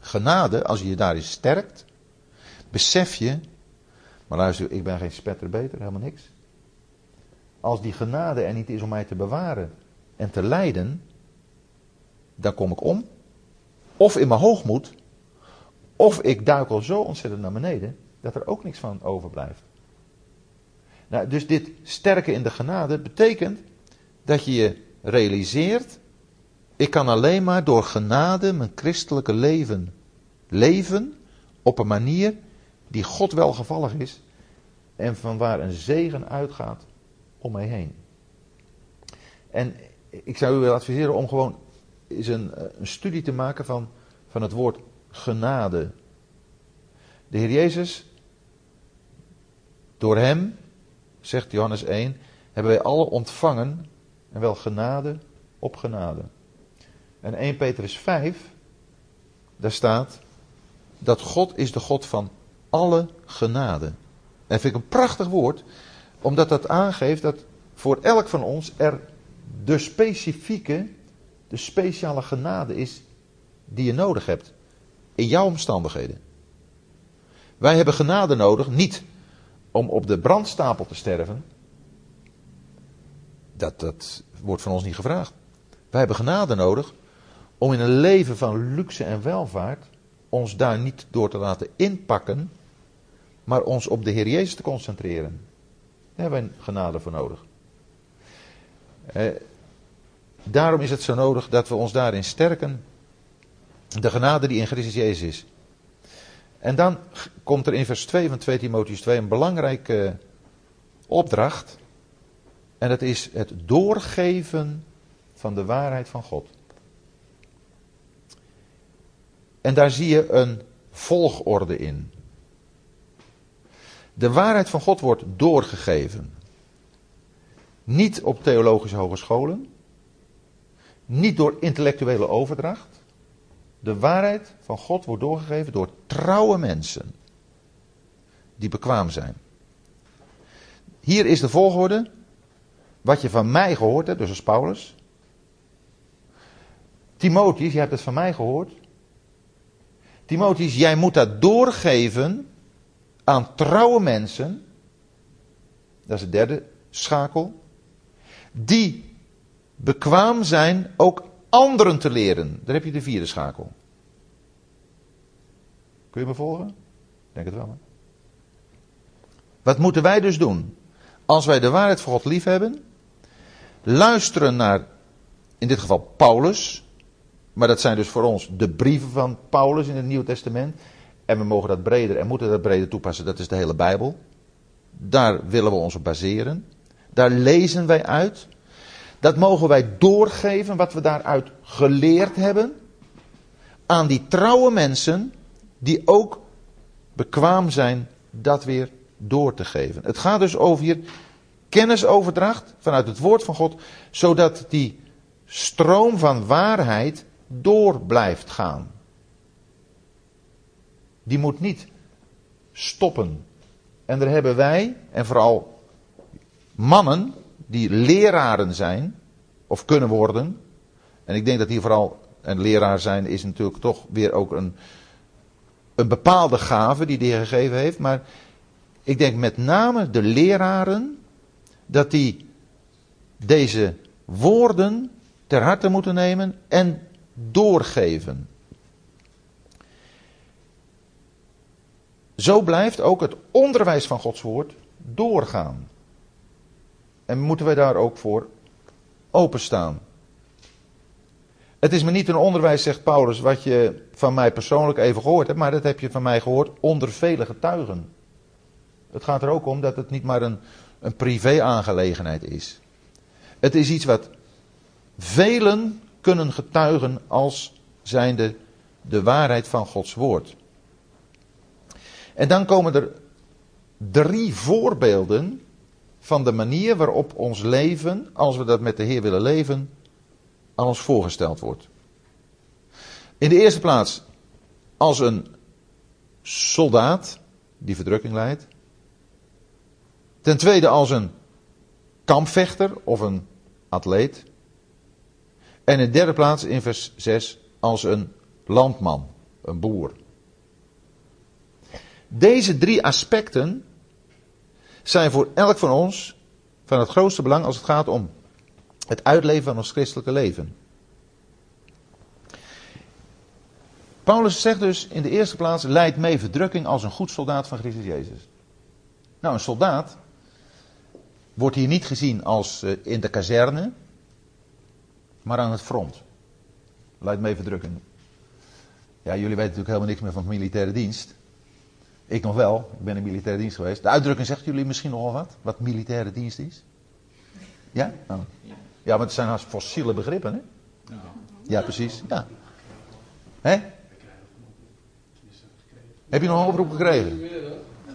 Genade, als je je daarin sterkt, besef je, maar luister, ik ben geen spetter beter, helemaal niks. Als die genade er niet is om mij te bewaren en te leiden, dan kom ik om. Of in mijn hoogmoed, of ik duikel zo ontzettend naar beneden, dat er ook niks van overblijft. Nou, dus dit sterke in de genade betekent dat je je realiseert, ik kan alleen maar door genade mijn christelijke leven leven op een manier die God welgevallig is en van waar een zegen uitgaat om mij heen. En ik zou u willen adviseren om gewoon eens een, een studie te maken van, van het woord genade. De Heer Jezus, door Hem, zegt Johannes 1, hebben wij alle ontvangen en wel genade op genade. En 1 Petrus 5, daar staat dat God is de God van alle genade. En vind ik een prachtig woord, omdat dat aangeeft dat voor elk van ons er de specifieke, de speciale genade is die je nodig hebt. In jouw omstandigheden. Wij hebben genade nodig, niet om op de brandstapel te sterven. Dat, dat wordt van ons niet gevraagd. Wij hebben genade nodig om in een leven van luxe en welvaart ons daar niet door te laten inpakken, maar ons op de Heer Jezus te concentreren. Daar hebben we genade voor nodig. Eh, daarom is het zo nodig dat we ons daarin sterken. De genade die in Christus Jezus is. En dan komt er in vers 2 van 2 Timotheus 2 een belangrijke opdracht. En dat is het doorgeven van de waarheid van God. En daar zie je een volgorde in. De waarheid van God wordt doorgegeven. Niet op theologische hogescholen. Niet door intellectuele overdracht. De waarheid van God wordt doorgegeven door trouwe mensen. Die bekwaam zijn. Hier is de volgorde. Wat je van mij gehoord hebt, dus als Paulus. Timotheus, je hebt het van mij gehoord. Timotheus, jij moet dat doorgeven aan trouwe mensen. Dat is de derde schakel. Die bekwaam zijn ook anderen te leren. Daar heb je de vierde schakel. Kun je me volgen? Ik denk het wel. Hè? Wat moeten wij dus doen? Als wij de waarheid van God lief hebben, luisteren naar, in dit geval Paulus, maar dat zijn dus voor ons de brieven van Paulus in het Nieuwe Testament. En we mogen dat breder en moeten dat breder toepassen, dat is de hele Bijbel. Daar willen we ons op baseren. Daar lezen wij uit. Dat mogen wij doorgeven, wat we daaruit geleerd hebben, aan die trouwe mensen die ook bekwaam zijn dat weer door te geven. Het gaat dus over hier kennisoverdracht vanuit het woord van God, zodat die stroom van waarheid door blijft gaan. Die moet niet stoppen. En daar hebben wij, en vooral mannen die leraren zijn, of kunnen worden. En ik denk dat hier vooral een leraar zijn is natuurlijk toch weer ook een, een bepaalde gave die de gegeven heeft. Maar ik denk met name de leraren dat die deze woorden ter harte moeten nemen en doorgeven. Zo blijft ook het onderwijs van Gods woord doorgaan. En moeten wij daar ook voor openstaan. Het is me niet een onderwijs, zegt Paulus, wat je van mij persoonlijk even gehoord hebt, maar dat heb je van mij gehoord onder vele getuigen. Het gaat er ook om dat het niet maar een, een privé-aangelegenheid is. Het is iets wat velen kunnen getuigen als zijnde de waarheid van Gods woord. En dan komen er drie voorbeelden van de manier waarop ons leven, als we dat met de Heer willen leven, aan ons voorgesteld wordt. In de eerste plaats als een soldaat die verdrukking leidt. Ten tweede als een kampvechter of een atleet. En in de derde plaats in vers 6 als een landman, een boer. Deze drie aspecten zijn voor elk van ons van het grootste belang als het gaat om het uitleven van ons christelijke leven. Paulus zegt dus in de eerste plaats: leid mee verdrukking als een goed soldaat van Christus Jezus. Nou, een soldaat wordt hier niet gezien als uh, in de kazerne, maar aan het front. Leid mee verdrukking. Ja, jullie weten natuurlijk helemaal niks meer van militaire dienst. Ik nog wel, ik ben in militaire dienst geweest. De uitdrukking zegt jullie misschien nogal wat, wat militaire dienst is? Ja? Oh. Ja, maar het zijn haast fossiele begrippen, hè? Ja, precies, ja. Hè? Heb je nog een oproep gekregen?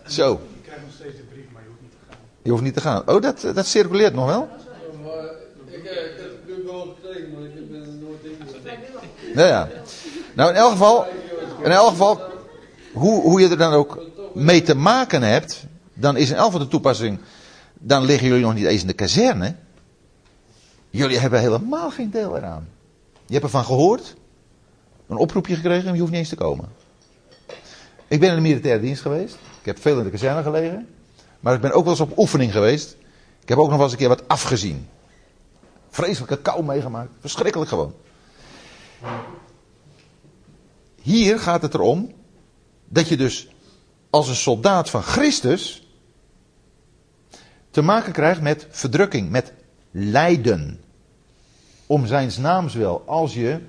Zo. Je krijgt nog steeds de brief, maar je hoeft niet te gaan. Je hoeft niet te gaan. Oh, dat, dat circuleert nog wel? Maar ik, eh, ik heb het nu wel gekregen, maar ik ben er nooit in. Ja, ja. Nou, in elk geval, in elk geval hoe, hoe je er dan ook mee te maken hebt, dan is in elk geval de toepassing, dan liggen jullie nog niet eens in de kazerne. Jullie hebben helemaal geen deel eraan. Je hebt ervan gehoord, een oproepje gekregen en je hoeft niet eens te komen. Ik ben in de militaire dienst geweest. Ik heb veel in de kazerne gelegen. Maar ik ben ook wel eens op oefening geweest. Ik heb ook nog wel eens een keer wat afgezien. Vreselijke kou meegemaakt. Verschrikkelijk gewoon. Hier gaat het erom dat je dus als een soldaat van Christus te maken krijgt met verdrukking, met lijden. Om zijn naams wil, als je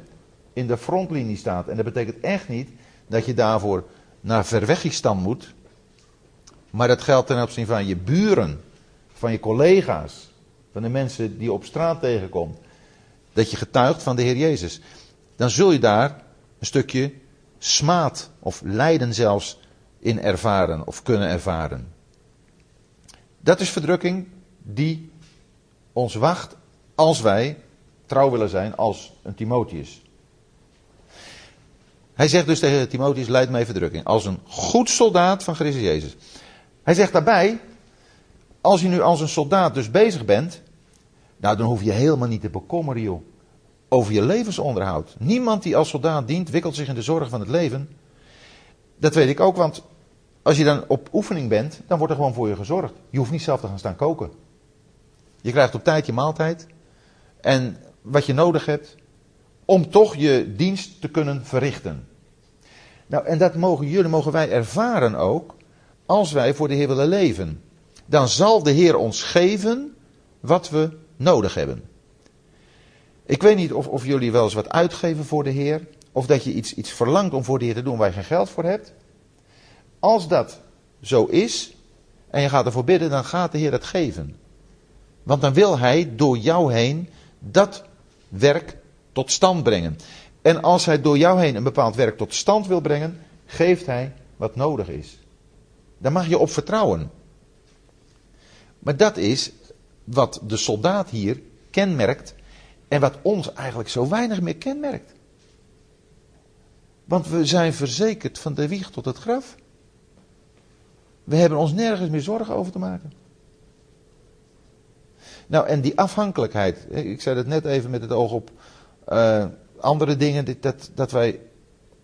in de frontlinie staat. En dat betekent echt niet dat je daarvoor naar Verwegistan moet. Maar dat geldt ten opzichte van je buren, van je collega's, van de mensen die je op straat tegenkomt. Dat je getuigt van de Heer Jezus. Dan zul je daar een stukje smaad of lijden zelfs in ervaren of kunnen ervaren. Dat is verdrukking die ons wacht als wij trouw willen zijn als een Timotheus. Hij zegt dus tegen Timotheus, leid mij verdrukking. Als een goed soldaat van Christus Jezus. Hij zegt daarbij, als je nu als een soldaat dus bezig bent, nou dan hoef je helemaal niet te bekommeren joh over je levensonderhoud. Niemand die als soldaat dient, wikkelt zich in de zorg van het leven. Dat weet ik ook, want als je dan op oefening bent, dan wordt er gewoon voor je gezorgd. Je hoeft niet zelf te gaan staan koken. Je krijgt op tijd je maaltijd. En wat je nodig hebt, om toch je dienst te kunnen verrichten. Nou, en dat mogen jullie, mogen wij ervaren ook, als wij voor de Heer willen leven. Dan zal de Heer ons geven wat we nodig hebben. Ik weet niet of, of jullie wel eens wat uitgeven voor de Heer, of dat je iets, iets verlangt om voor de Heer te doen waar je geen geld voor hebt. Als dat zo is, en je gaat ervoor bidden, dan gaat de Heer het geven. Want dan wil Hij door jou heen dat werk tot stand brengen. En als Hij door jou heen een bepaald werk tot stand wil brengen, geeft Hij wat nodig is. Daar mag je op vertrouwen. Maar dat is wat de soldaat hier kenmerkt en wat ons eigenlijk zo weinig meer kenmerkt. Want we zijn verzekerd van de wieg tot het graf. We hebben ons nergens meer zorgen over te maken. Nou, en die afhankelijkheid, ik zei het net even met het oog op uh, andere dingen, dat, dat wij,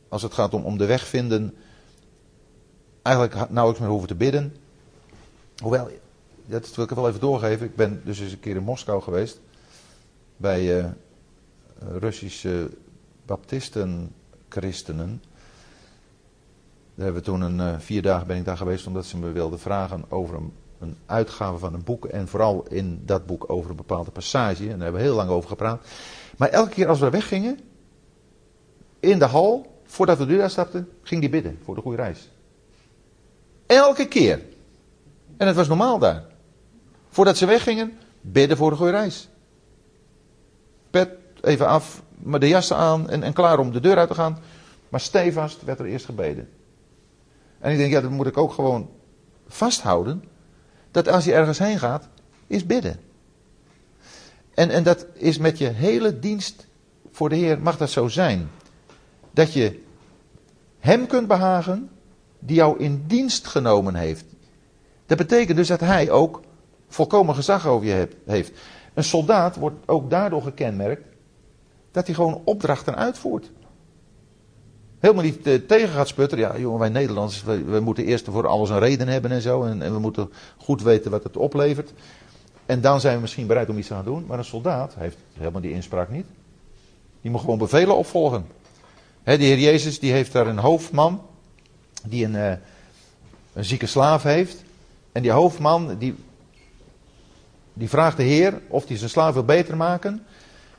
als het gaat om, om de weg vinden, eigenlijk nauwelijks meer hoeven te bidden. Hoewel, dat wil ik wel even doorgeven, ik ben dus eens een keer in Moskou geweest, bij uh, Russische baptisten, christenen. Daar hebben we toen een uh, vier dagen ben ik daar geweest omdat ze me wilden vragen over een, een, uitgave van een boek. En vooral in dat boek over een bepaalde passage. En daar hebben we heel lang over gepraat. Maar elke keer als we weggingen, in de hal, voordat we de deur stapten, ging die bidden voor de goede reis. Elke keer. En het was normaal daar. Voordat ze weggingen, bidden voor de goede reis. Pet even af, maar de jassen aan en, en klaar om de deur uit te gaan. Maar stevast werd er eerst gebeden. En ik denk, ja, dat moet ik ook gewoon vasthouden. Dat als je ergens heen gaat, is bidden. En, en dat is met je hele dienst voor de Heer, mag dat zo zijn. Dat je Hem kunt behagen, die jou in dienst genomen heeft. Dat betekent dus dat Hij ook volkomen gezag over je heeft. Een soldaat wordt ook daardoor gekenmerkt dat hij gewoon opdrachten uitvoert helemaal niet eh, tegen gaat sputteren. Ja, jongen, wij Nederlanders, we, moeten eerst voor alles een reden hebben en zo. En, we moeten goed weten wat het oplevert. En dan zijn we misschien bereid om iets te gaan doen. Maar een soldaat heeft helemaal die inspraak niet. Die moet gewoon bevelen opvolgen. He, de Heer Jezus die heeft daar een hoofdman. Die een, uh, een zieke slaaf heeft. En die hoofdman die, die vraagt de Heer of hij zijn slaaf wil beter maken.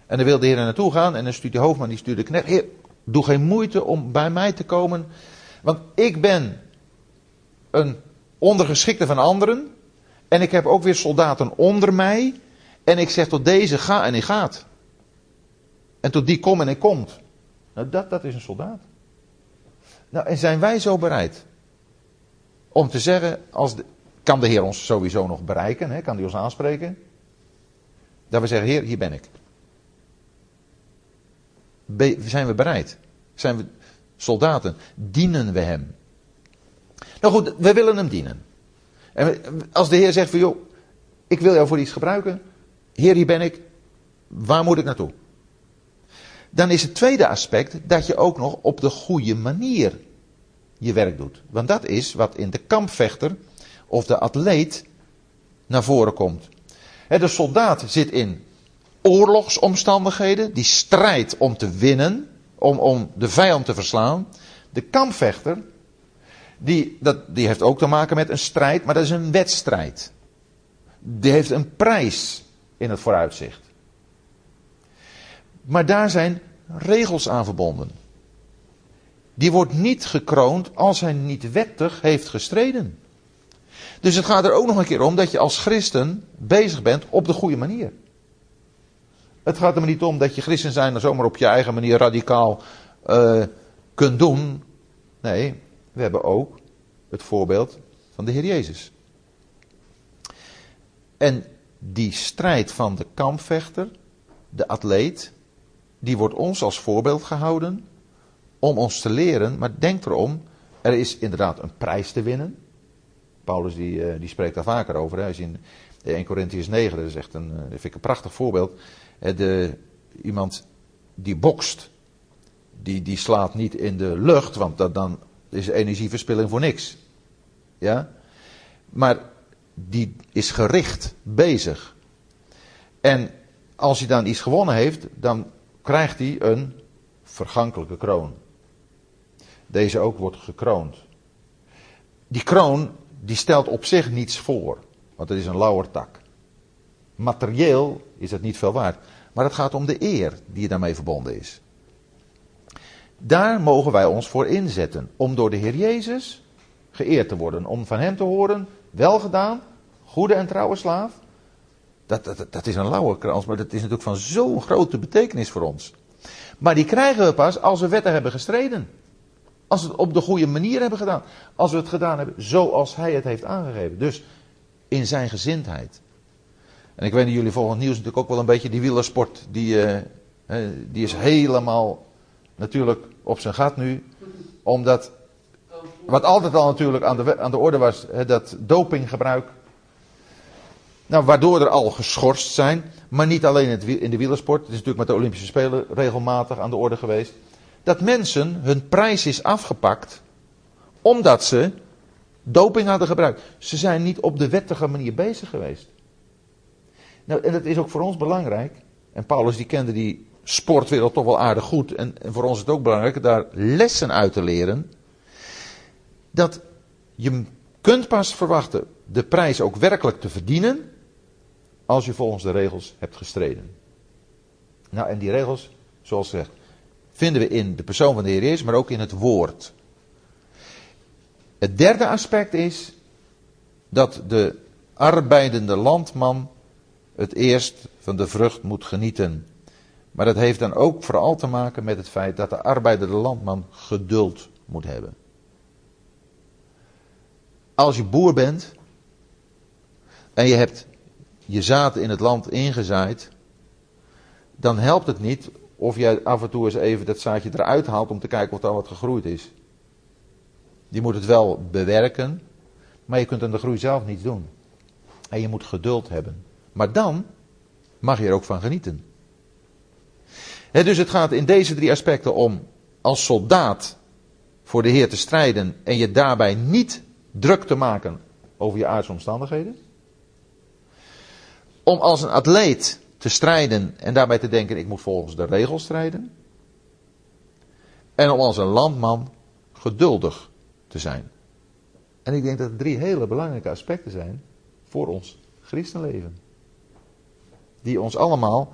En dan wil de Heer er naartoe gaan. En dan stuurt die hoofdman, die stuurt de knecht. Heer, Doe geen moeite om bij mij te komen. Want ik ben een ondergeschikte van anderen. En ik heb ook weer soldaten onder mij. En ik zeg tot deze ga en hij gaat. En tot die kom en hij komt. Nou, dat, dat is een soldaat. Nou, en zijn wij zo bereid om te zeggen, als de, kan de Heer ons sowieso nog bereiken, hè, kan hij ons aanspreken? Dat we zeggen, Heer, hier ben ik zijn we bereid? Zijn we soldaten? Dienen we hem? Nou goed, we willen hem dienen. En als de Heer zegt van joh, ik wil jou voor iets gebruiken. Heer, hier ben ik. Waar moet ik naartoe? Dan is het tweede aspect dat je ook nog op de goede manier je werk doet. Want dat is wat in de kampvechter of de atleet naar voren komt. De soldaat zit in oorlogsomstandigheden, die strijd om te winnen, om, om de vijand te verslaan. De kampvechter, die, dat, die heeft ook te maken met een strijd, maar dat is een wedstrijd. Die heeft een prijs in het vooruitzicht. Maar daar zijn regels aan verbonden. Die wordt niet gekroond als hij niet wettig heeft gestreden. Dus het gaat er ook nog een keer om dat je als christen bezig bent op de goede manier. Het gaat er niet om dat je christen zijn en zomaar op je eigen manier radicaal uh, kunt doen. Nee, we hebben ook het voorbeeld van de Heer Jezus. En die strijd van de kampvechter, de atleet, die wordt ons als voorbeeld gehouden om ons te leren. Maar denk erom, er is inderdaad een prijs te winnen. Paulus die, uh, die spreekt daar vaker over. Je in 1 Corinthians 9, dat is echt een, uh, vind ik een prachtig voorbeeld. De, iemand die bokst, die, die slaat niet in de lucht, want dat, dan is energieverspilling voor niks. Ja? Maar die is gericht bezig. En als hij dan iets gewonnen heeft, dan krijgt hij een vergankelijke kroon. Deze ook wordt gekroond. Die kroon die stelt op zich niets voor, want het is een lauwertak. Materieel is het niet veel waard, maar het gaat om de eer die daarmee verbonden is. Daar mogen wij ons voor inzetten, om door de Heer Jezus geëerd te worden, om van Hem te horen, wel gedaan, goede en trouwe slaaf. Dat, dat, dat is een lauwe krans, maar dat is natuurlijk van zo'n grote betekenis voor ons. Maar die krijgen we pas als we wettig hebben gestreden. Als we het op de goede manier hebben gedaan. Als we het gedaan hebben zoals hij het heeft aangegeven. Dus in zijn gezindheid. En ik weet dat jullie volgens nieuws natuurlijk ook wel een beetje die wielersport. Die, uh, die is helemaal natuurlijk op zijn gat nu. Omdat, wat altijd al natuurlijk aan de, aan de orde was, dat dopinggebruik. Nou, waardoor er al geschorst zijn. Maar niet alleen in de wielersport. Het is natuurlijk met de Olympische Spelen regelmatig aan de orde geweest dat mensen hun prijs is afgepakt omdat ze doping hadden gebruikt. Ze zijn niet op de wettige manier bezig geweest. Nou, en dat is ook voor ons belangrijk. En Paulus die kende die sportwereld toch wel aardig goed. En, voor ons is het ook belangrijk daar lessen uit te leren. Dat je kunt pas verwachten de prijs ook werkelijk te verdienen. Als je volgens de regels hebt gestreden. Nou, en die regels, zoals gezegd, vinden we in de persoon van de Heer Jezus, maar ook in het woord. Het derde aspect is dat de arbeidende landman het eerst van de vrucht moet genieten. Maar dat heeft dan ook vooral te maken met het feit dat de arbeidende landman geduld moet hebben. Als je boer bent en je hebt je zaad in het land ingezaaid, dan helpt het niet of jij af en toe eens even dat zaadje eruit haalt om te kijken of er wat gegroeid is. Je moet het wel bewerken, maar je kunt aan de groei zelf niets doen. En je moet geduld hebben. Maar dan mag je er ook van genieten. dus het gaat in deze drie aspecten om als soldaat voor de Heer te strijden en je daarbij niet druk te maken over je aardse omstandigheden. Om als een atleet te strijden en daarbij te denken, ik moet volgens de regels strijden. En om als een landman geduldig te zijn. En ik denk dat het drie hele belangrijke aspecten zijn voor ons christenleven. Die ons allemaal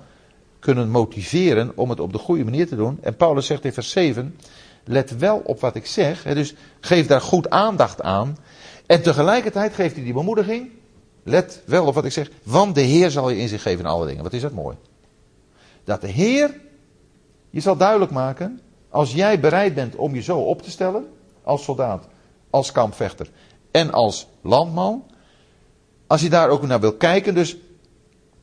kunnen motiveren om het op de goede manier te doen. En Paulus zegt in vers 7, let wel op wat ik zeg. Dus geef daar goed aandacht aan. En tegelijkertijd geeft hij die bemoediging. Let wel op wat ik zeg. Want de Heer zal je inzicht geven in alle dingen. Wat is dat mooi. Dat de Heer je zal duidelijk maken. Als jij bereid bent om je zo op te stellen. Als soldaat, als kampvechter en als landman. Als je daar ook naar wil kijken. Dus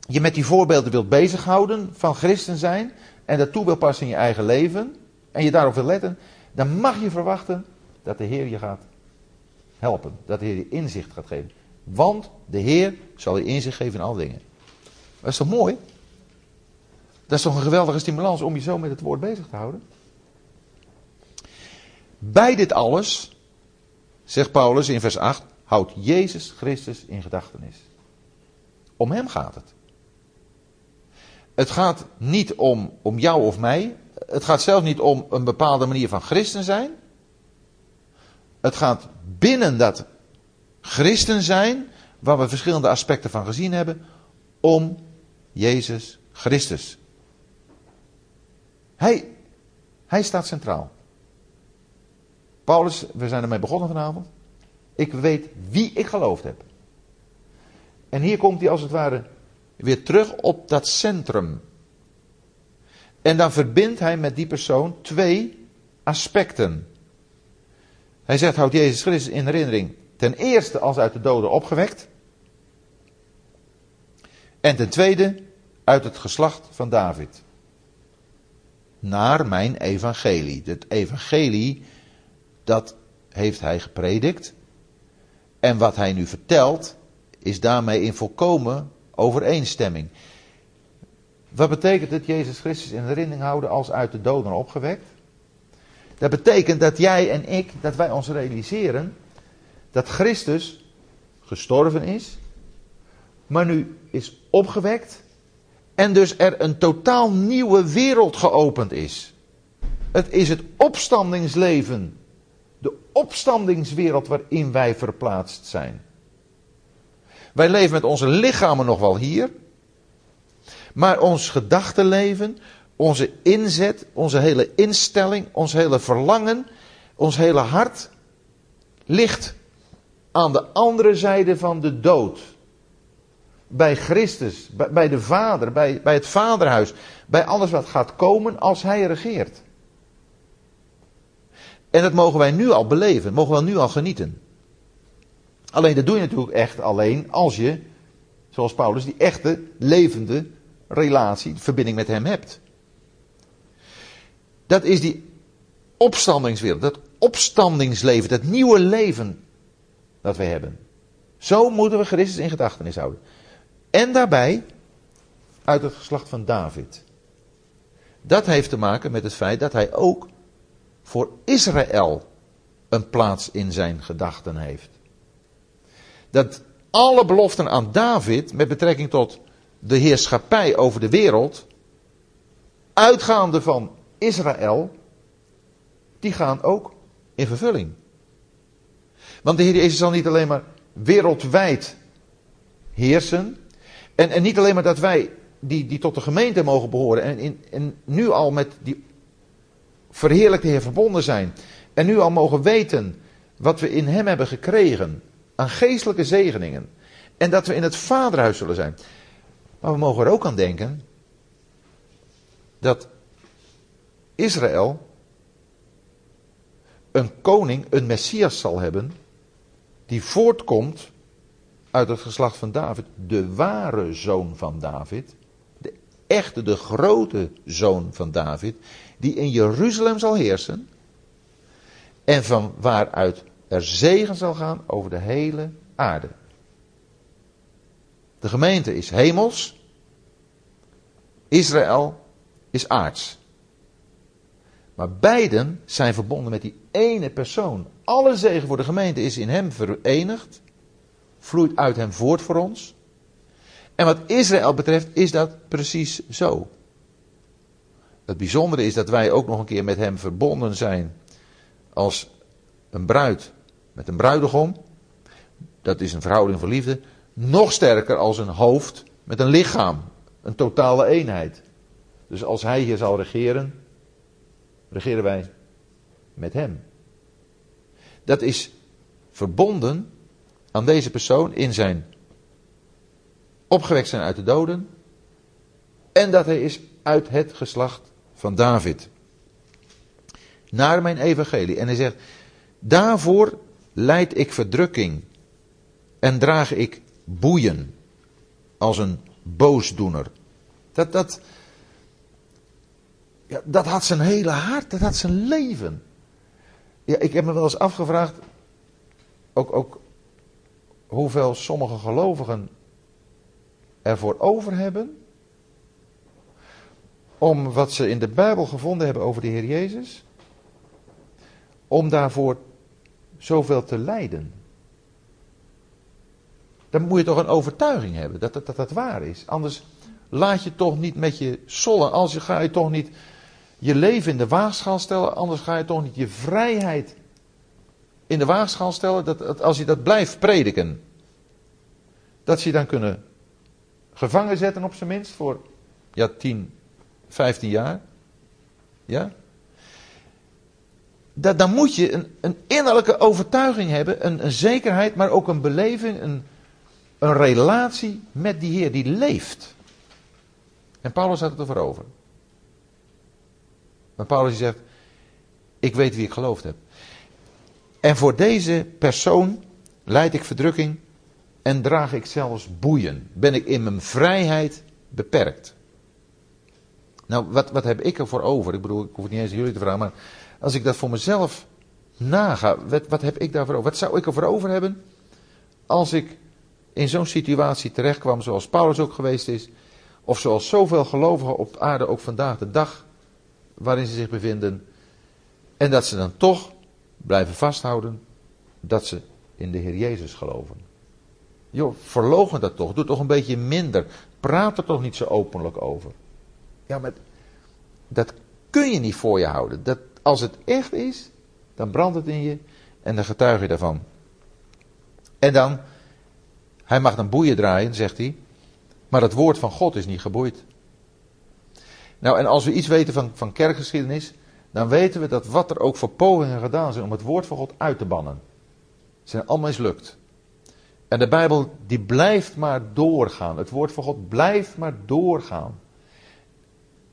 je met die voorbeelden wilt bezighouden van christen zijn. En dat toe wil passen in je eigen leven. En je daarop wil letten. Dan mag je verwachten dat de Heer je gaat helpen. Dat de Heer je inzicht gaat geven. Want de Heer zal je inzicht geven in alle dingen. Dat is toch mooi? Dat is toch een geweldige stimulans om je zo met het woord bezig te houden? Bij dit alles, zegt Paulus in vers 8, houdt Jezus Christus in gedachtenis. Om hem gaat het. Het gaat niet om, om jou of mij. Het gaat zelfs niet om een bepaalde manier van christen zijn. Het gaat binnen dat christen zijn, waar we verschillende aspecten van gezien hebben, om Jezus Christus. Hij, hij staat centraal. Paulus, we zijn ermee begonnen vanavond. Ik weet wie ik geloofd heb. En hier komt hij als het ware weer terug op dat centrum. En dan verbindt hij met die persoon twee aspecten. Hij zegt, houd Jezus Christus in herinnering Ten eerste als uit de doden opgewekt. En ten tweede uit het geslacht van David. Naar mijn evangelie. Het evangelie, dat heeft hij gepredikt. En wat hij nu vertelt, is daarmee in volkomen overeenstemming. Wat betekent het Jezus Christus in herinnering houden als uit de doden opgewekt? Dat betekent dat jij en ik, dat wij ons realiseren dat Christus gestorven is, maar nu is opgewekt En dus er een totaal nieuwe wereld geopend is. Het is het opstandingsleven. De opstandingswereld waarin wij verplaatst zijn. Wij leven met onze lichamen nog wel hier. Maar ons gedachtenleven, onze inzet, onze hele instelling, ons hele verlangen, ons hele hart ligt aan de andere zijde van de dood. Bij Christus, bij de Vader, bij, bij het Vaderhuis, bij alles wat gaat komen als Hij regeert. En dat mogen wij nu al beleven, mogen we nu al genieten. Alleen dat doe je natuurlijk echt alleen als je, zoals Paulus, die echte, levende relatie, verbinding met hem hebt. Dat is die opstandingswereld, dat opstandingsleven, dat nieuwe leven dat we hebben. Zo moeten we Christus in gedachtenis houden. En daarbij uit het geslacht van David. Dat heeft te maken met het feit dat hij ook voor Israël een plaats in zijn gedachten heeft. Dat alle beloften aan David met betrekking tot de heerschappij over de wereld, uitgaande van Israël, die gaan ook in vervulling. Want de Heer Jezus zal niet alleen maar wereldwijd heersen. En, en niet alleen maar dat wij die, die tot de gemeente mogen behoren. En, in, en nu al met die verheerlijkte Heer verbonden zijn. En nu al mogen weten wat we in Hem hebben gekregen. Aan geestelijke zegeningen. En dat we in het vaderhuis zullen zijn. Maar we mogen er ook aan denken. Dat Israël een koning, een messias zal hebben die voortkomt uit het geslacht van David, de ware zoon van David, de echte, de grote zoon van David, die in Jeruzalem zal heersen en van waaruit er zegen zal gaan over de hele aarde. De gemeente is hemels, Israël is aards. Maar beiden zijn verbonden met die ene persoon. Alle zegen voor de gemeente is in hem verenigd. Vloeit uit hem voort voor ons. En wat Israël betreft is dat precies zo. Het bijzondere is dat wij ook nog een keer met hem verbonden zijn als een bruid met een bruidegom. Dat is een verhouding van liefde. Nog sterker als een hoofd met een lichaam. Een totale eenheid. Dus als hij hier zal regeren, regeren wij met hem. Dat is verbonden aan deze persoon in zijn opgewekt zijn uit de doden en dat hij is uit het geslacht van David. Naar mijn evangelie. En hij zegt, daarvoor leid ik verdrukking en draag ik boeien als een boosdoener. Dat, dat, ja, dat had zijn hele hart, dat had zijn leven. Ja, ik heb me wel eens afgevraagd, ook, ook hoeveel sommige gelovigen ervoor over hebben om wat ze in de Bijbel gevonden hebben over de Heer Jezus, om daarvoor zoveel te lijden. Dan moet je toch een overtuiging hebben dat dat, dat, dat waar is. Anders laat je toch niet met je sollen, als je ga je toch niet je leven in de waagschaal stellen, anders ga je toch niet je vrijheid in de waagschaal stellen. Dat, als je dat blijft prediken, dat ze je dan kunnen gevangen zetten op zijn minst voor ja, 10, 15 jaar. Ja? Dat, dan moet je een, een innerlijke overtuiging hebben, een, een zekerheid, maar ook een beleving, een, een relatie met die Heer die leeft. En Paulus had het erover over. Maar Paulus zegt, ik weet wie ik geloofd heb. En voor deze persoon leid ik verdrukking en draag ik zelfs boeien. Ben ik in mijn vrijheid beperkt. Nou, wat, wat heb ik ervoor over? Ik bedoel, ik hoef het niet eens aan jullie te vragen, maar als ik dat voor mezelf naga, wat, heb ik daarvoor over? Wat zou ik ervoor over hebben als ik in zo'n situatie terechtkwam zoals Paulus ook geweest is, of zoals zoveel gelovigen op aarde ook vandaag de dag waarin ze zich bevinden. En dat ze dan toch blijven vasthouden dat ze in de Heer Jezus geloven. Joh, verlogen dat toch. Doe toch een beetje minder. Praat er toch niet zo openlijk over. Ja, maar dat kun je niet voor je houden. Dat, als het echt is, dan brandt het in je en dan getuig je daarvan. En dan, hij mag dan boeien draaien, zegt hij. Maar het woord van God is niet geboeid. Nou, en als we iets weten van, van kerkgeschiedenis, dan weten we dat wat er ook voor pogingen gedaan zijn om het woord van God uit te bannen, zijn allemaal mislukt. En de Bijbel die blijft maar doorgaan. Het woord van God blijft maar doorgaan.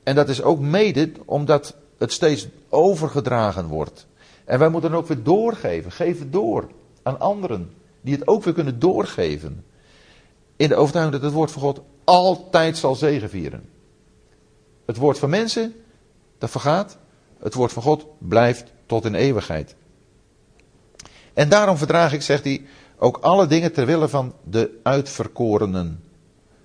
En dat is ook mede omdat het steeds overgedragen wordt. En wij moeten het ook weer doorgeven. Geef het door aan anderen die het ook weer kunnen doorgeven. In de overtuiging dat het woord van God altijd zal zegenvieren. Het woord van mensen, dat vergaat. Het woord van God blijft tot in eeuwigheid. En daarom verdraag ik, zegt hij, ook alle dingen ter wille van de uitverkorenen.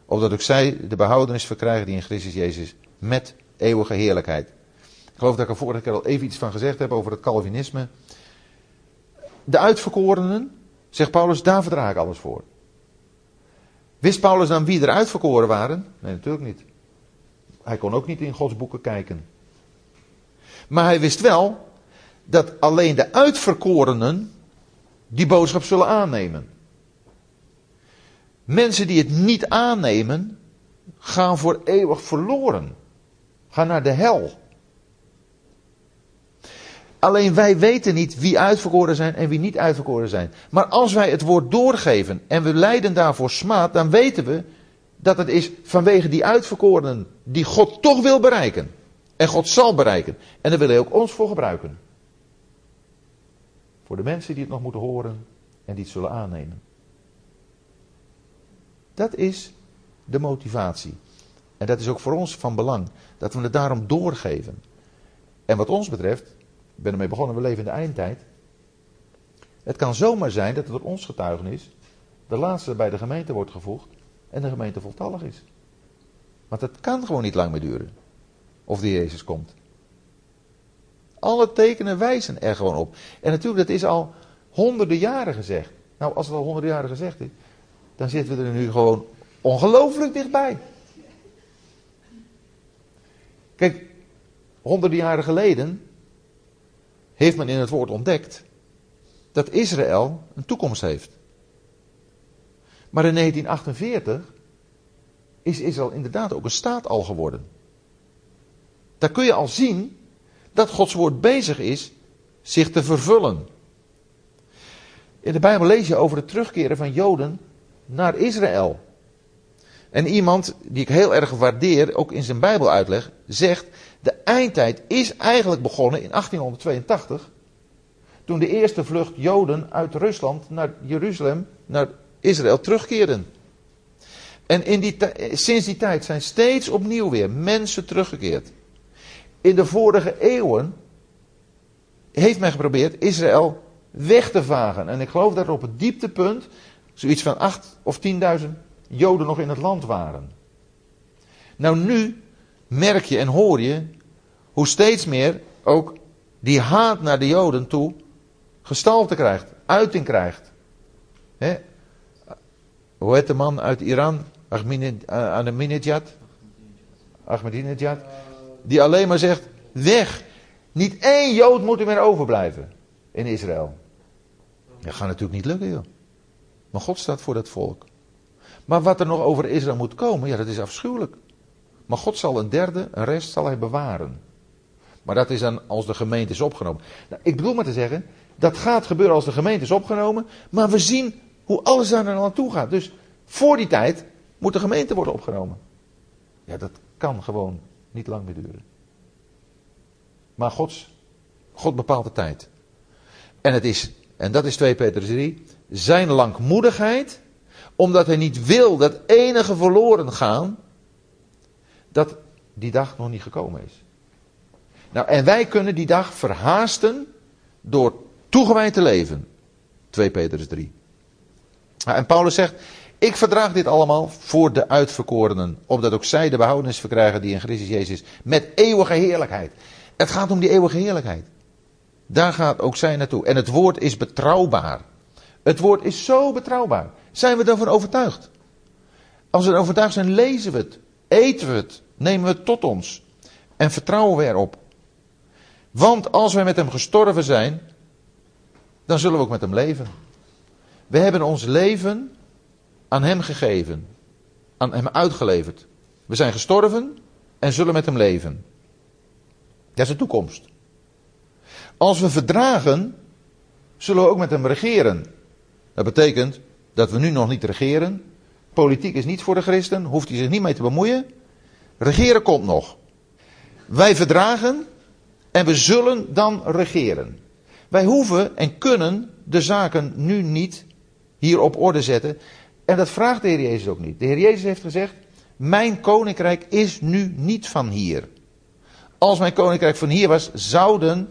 Opdat ook zij de behoudenis verkrijgen die in Christus Jezus met eeuwige heerlijkheid. Ik geloof dat ik er vorige keer al even iets van gezegd heb over het Calvinisme. De uitverkorenen, zegt Paulus, daar verdraag ik alles voor. Wist Paulus dan wie er uitverkoren waren? Nee, natuurlijk niet. Hij kon ook niet in Gods boeken kijken. Maar hij wist wel dat alleen de uitverkorenen die boodschap zullen aannemen. Mensen die het niet aannemen, gaan voor eeuwig verloren. Gaan naar de hel. Alleen wij weten niet wie uitverkoren zijn en wie niet uitverkoren zijn. Maar als wij het woord doorgeven en we lijden daarvoor smaad, dan weten we dat het is vanwege die uitverkorenen die God toch wil bereiken. En God zal bereiken. En daar wil hij ook ons voor gebruiken. Voor de mensen die het nog moeten horen en die het zullen aannemen. Dat is de motivatie. En dat is ook voor ons van belang. Dat we het daarom doorgeven. En wat ons betreft, ik ben ermee begonnen, we leven in de eindtijd. Het kan zomaar zijn dat het door ons getuigenis de laatste bij de gemeente wordt gevoegd en de gemeente voltallig is. Want het kan gewoon niet lang meer duren. Of de Jezus komt. Alle tekenen wijzen er gewoon op. En natuurlijk, dat is al honderden jaren gezegd. Nou, als het al honderden jaren gezegd is, dan zitten we er nu gewoon ongelooflijk dichtbij. Kijk, honderden jaren geleden heeft men in het woord ontdekt dat Israël een toekomst heeft. Maar in 1948 is Israël inderdaad ook een staat al geworden. Daar kun je al zien dat Gods woord bezig is zich te vervullen. In de Bijbel lees je over het terugkeren van Joden naar Israël. En iemand die ik heel erg waardeer, ook in zijn Bijbel uitleg, zegt: de eindtijd is eigenlijk begonnen in 1882. Toen de eerste vlucht Joden uit Rusland naar Jeruzalem, naar Israël terugkeerden. En in die, sinds die tijd zijn steeds opnieuw weer mensen teruggekeerd. In de vorige eeuwen heeft men geprobeerd Israël weg te vagen. En ik geloof dat er op het dieptepunt zoiets van acht of tienduizend Joden nog in het land waren. Nou, nu merk je en hoor je hoe steeds meer ook die haat naar de Joden toe gestalte krijgt, uiting krijgt. He? Hoe heet de man uit Iran? Ahmadinejad? Ahmadinejad? Die alleen maar zegt, weg. Niet één Jood moet er meer overblijven in Israël. Dat gaat natuurlijk niet lukken, joh. Maar God staat voor dat volk. Maar wat er nog over Israël moet komen, ja, dat is afschuwelijk. Maar God zal een derde, een rest zal hij bewaren. Maar dat is dan als de gemeente is opgenomen. Nou, ik bedoel maar te zeggen, dat gaat gebeuren als de gemeente is opgenomen. Maar we zien hoe alles daar naar naartoe gaat. Dus voor die tijd moet de gemeente worden opgenomen. Ja, dat kan gewoon niet lang meer duren. Maar Gods, God bepaalt de tijd. En het is, en dat is 2 Petrus 3, zijn langmoedigheid, omdat hij niet wil dat enige verloren gaan, dat die dag nog niet gekomen is. Nou, en wij kunnen die dag verhaasten door toegewijd te leven. 2 Petrus 3. En Paulus zegt, ik verdraag dit allemaal voor de uitverkorenen, opdat ook zij de behoudenis verkrijgen die in Christus Jezus met eeuwige heerlijkheid. Het gaat om die eeuwige heerlijkheid. Daar gaat ook zij naartoe. En het woord is betrouwbaar. Het woord is zo betrouwbaar. Zijn we daarvan overtuigd? Als we overtuigd zijn, lezen we het, eten we het, nemen we het tot ons en vertrouwen we erop. Want als wij met hem gestorven zijn, dan zullen we ook met hem leven. We hebben ons leven aan hem gegeven, aan hem uitgeleverd. We zijn gestorven en zullen met hem leven. Dat is de toekomst. Als we verdragen, zullen we ook met hem regeren. Dat betekent dat we nu nog niet regeren. Politiek is niet voor de christen, hoeft hij zich niet mee te bemoeien. Regeren komt nog. Wij verdragen en we zullen dan regeren. Wij hoeven en kunnen de zaken nu niet hier op orde zetten. En dat vraagt de Heer Jezus ook niet. De Heer Jezus heeft gezegd: Mijn koninkrijk is nu niet van hier. Als mijn koninkrijk van hier was, zouden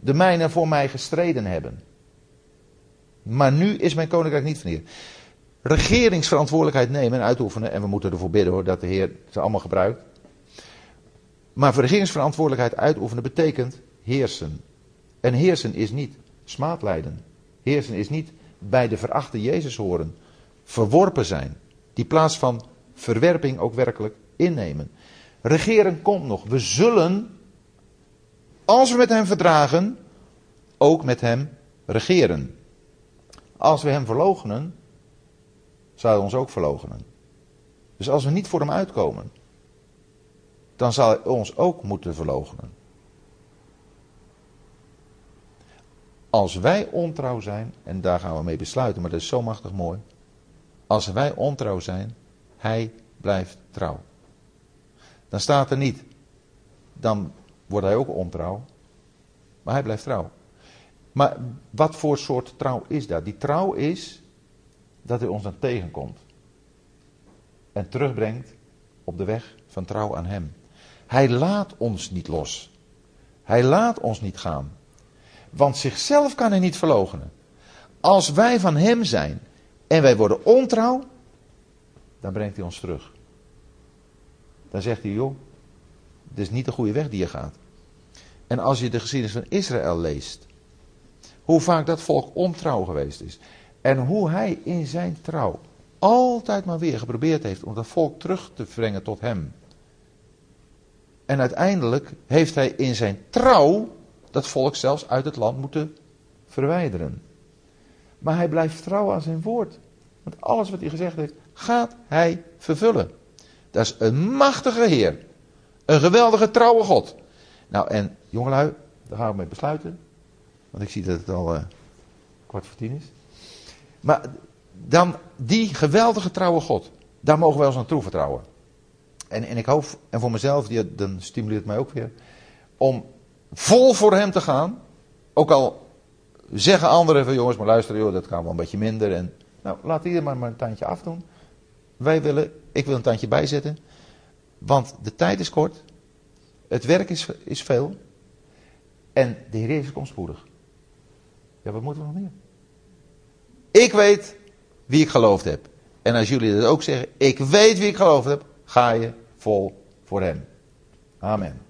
de mijnen voor mij gestreden hebben. Maar nu is mijn koninkrijk niet van hier. Regeringsverantwoordelijkheid nemen en uitoefenen. En we moeten ervoor bidden hoor, dat de Heer ze allemaal gebruikt. Maar regeringsverantwoordelijkheid uitoefenen betekent heersen. En heersen is niet smaadlijden. Heersen is niet bij de verachte Jezus horen. Verworpen zijn. Die plaats van verwerping ook werkelijk innemen. Regeren komt nog. We zullen, als we met hem verdragen, ook met hem regeren. Als we hem verloochenen, zal hij ons ook verloochenen. Dus als we niet voor hem uitkomen, dan zal hij ons ook moeten verloochenen. Als wij ontrouw zijn, en daar gaan we mee besluiten, maar dat is zo machtig mooi. Als wij ontrouw zijn, hij blijft trouw. Dan staat er niet, dan wordt hij ook ontrouw, maar hij blijft trouw. Maar wat voor soort trouw is dat? Die trouw is dat hij ons dan tegenkomt. En terugbrengt op de weg van trouw aan hem. Hij laat ons niet los. Hij laat ons niet gaan. Want zichzelf kan hij niet verloochenen. Als wij van hem zijn en wij worden ontrouw, dan brengt hij ons terug. Dan zegt hij, joh, dit is niet de goede weg die je gaat. En als je de geschiedenis van Israël leest, hoe vaak dat volk ontrouw geweest is. En hoe hij in zijn trouw altijd maar weer geprobeerd heeft om dat volk terug te brengen tot hem. En uiteindelijk heeft hij in zijn trouw dat volk zelfs uit het land moeten verwijderen. Maar hij blijft trouw aan zijn woord. Want alles wat hij gezegd heeft, gaat hij vervullen. Dat is een machtige Heer. Een geweldige trouwe God. Nou en jongelui, daar gaan we mee besluiten. Want ik zie dat het al uh, kwart voor tien is. Maar dan die geweldige trouwe God. Daar mogen wij ons aan toevertrouwen. En, en ik hoop, en voor mezelf, die, dan stimuleert mij ook weer. Om vol voor hem te gaan. Ook al zeggen anderen van jongens, maar luister joh, dat kan wel een beetje minder. En, nou, laat iedereen maar, maar een tandje afdoen. Wij willen, ik wil een tandje bijzetten. Want de tijd is kort. Het werk is, is veel. En de Heer Jezus komt spoedig. Ja, wat moeten we nog meer? Ik weet wie ik geloofd heb. En als jullie dat ook zeggen, ik weet wie ik geloofd heb, ga je vol voor hem. Amen.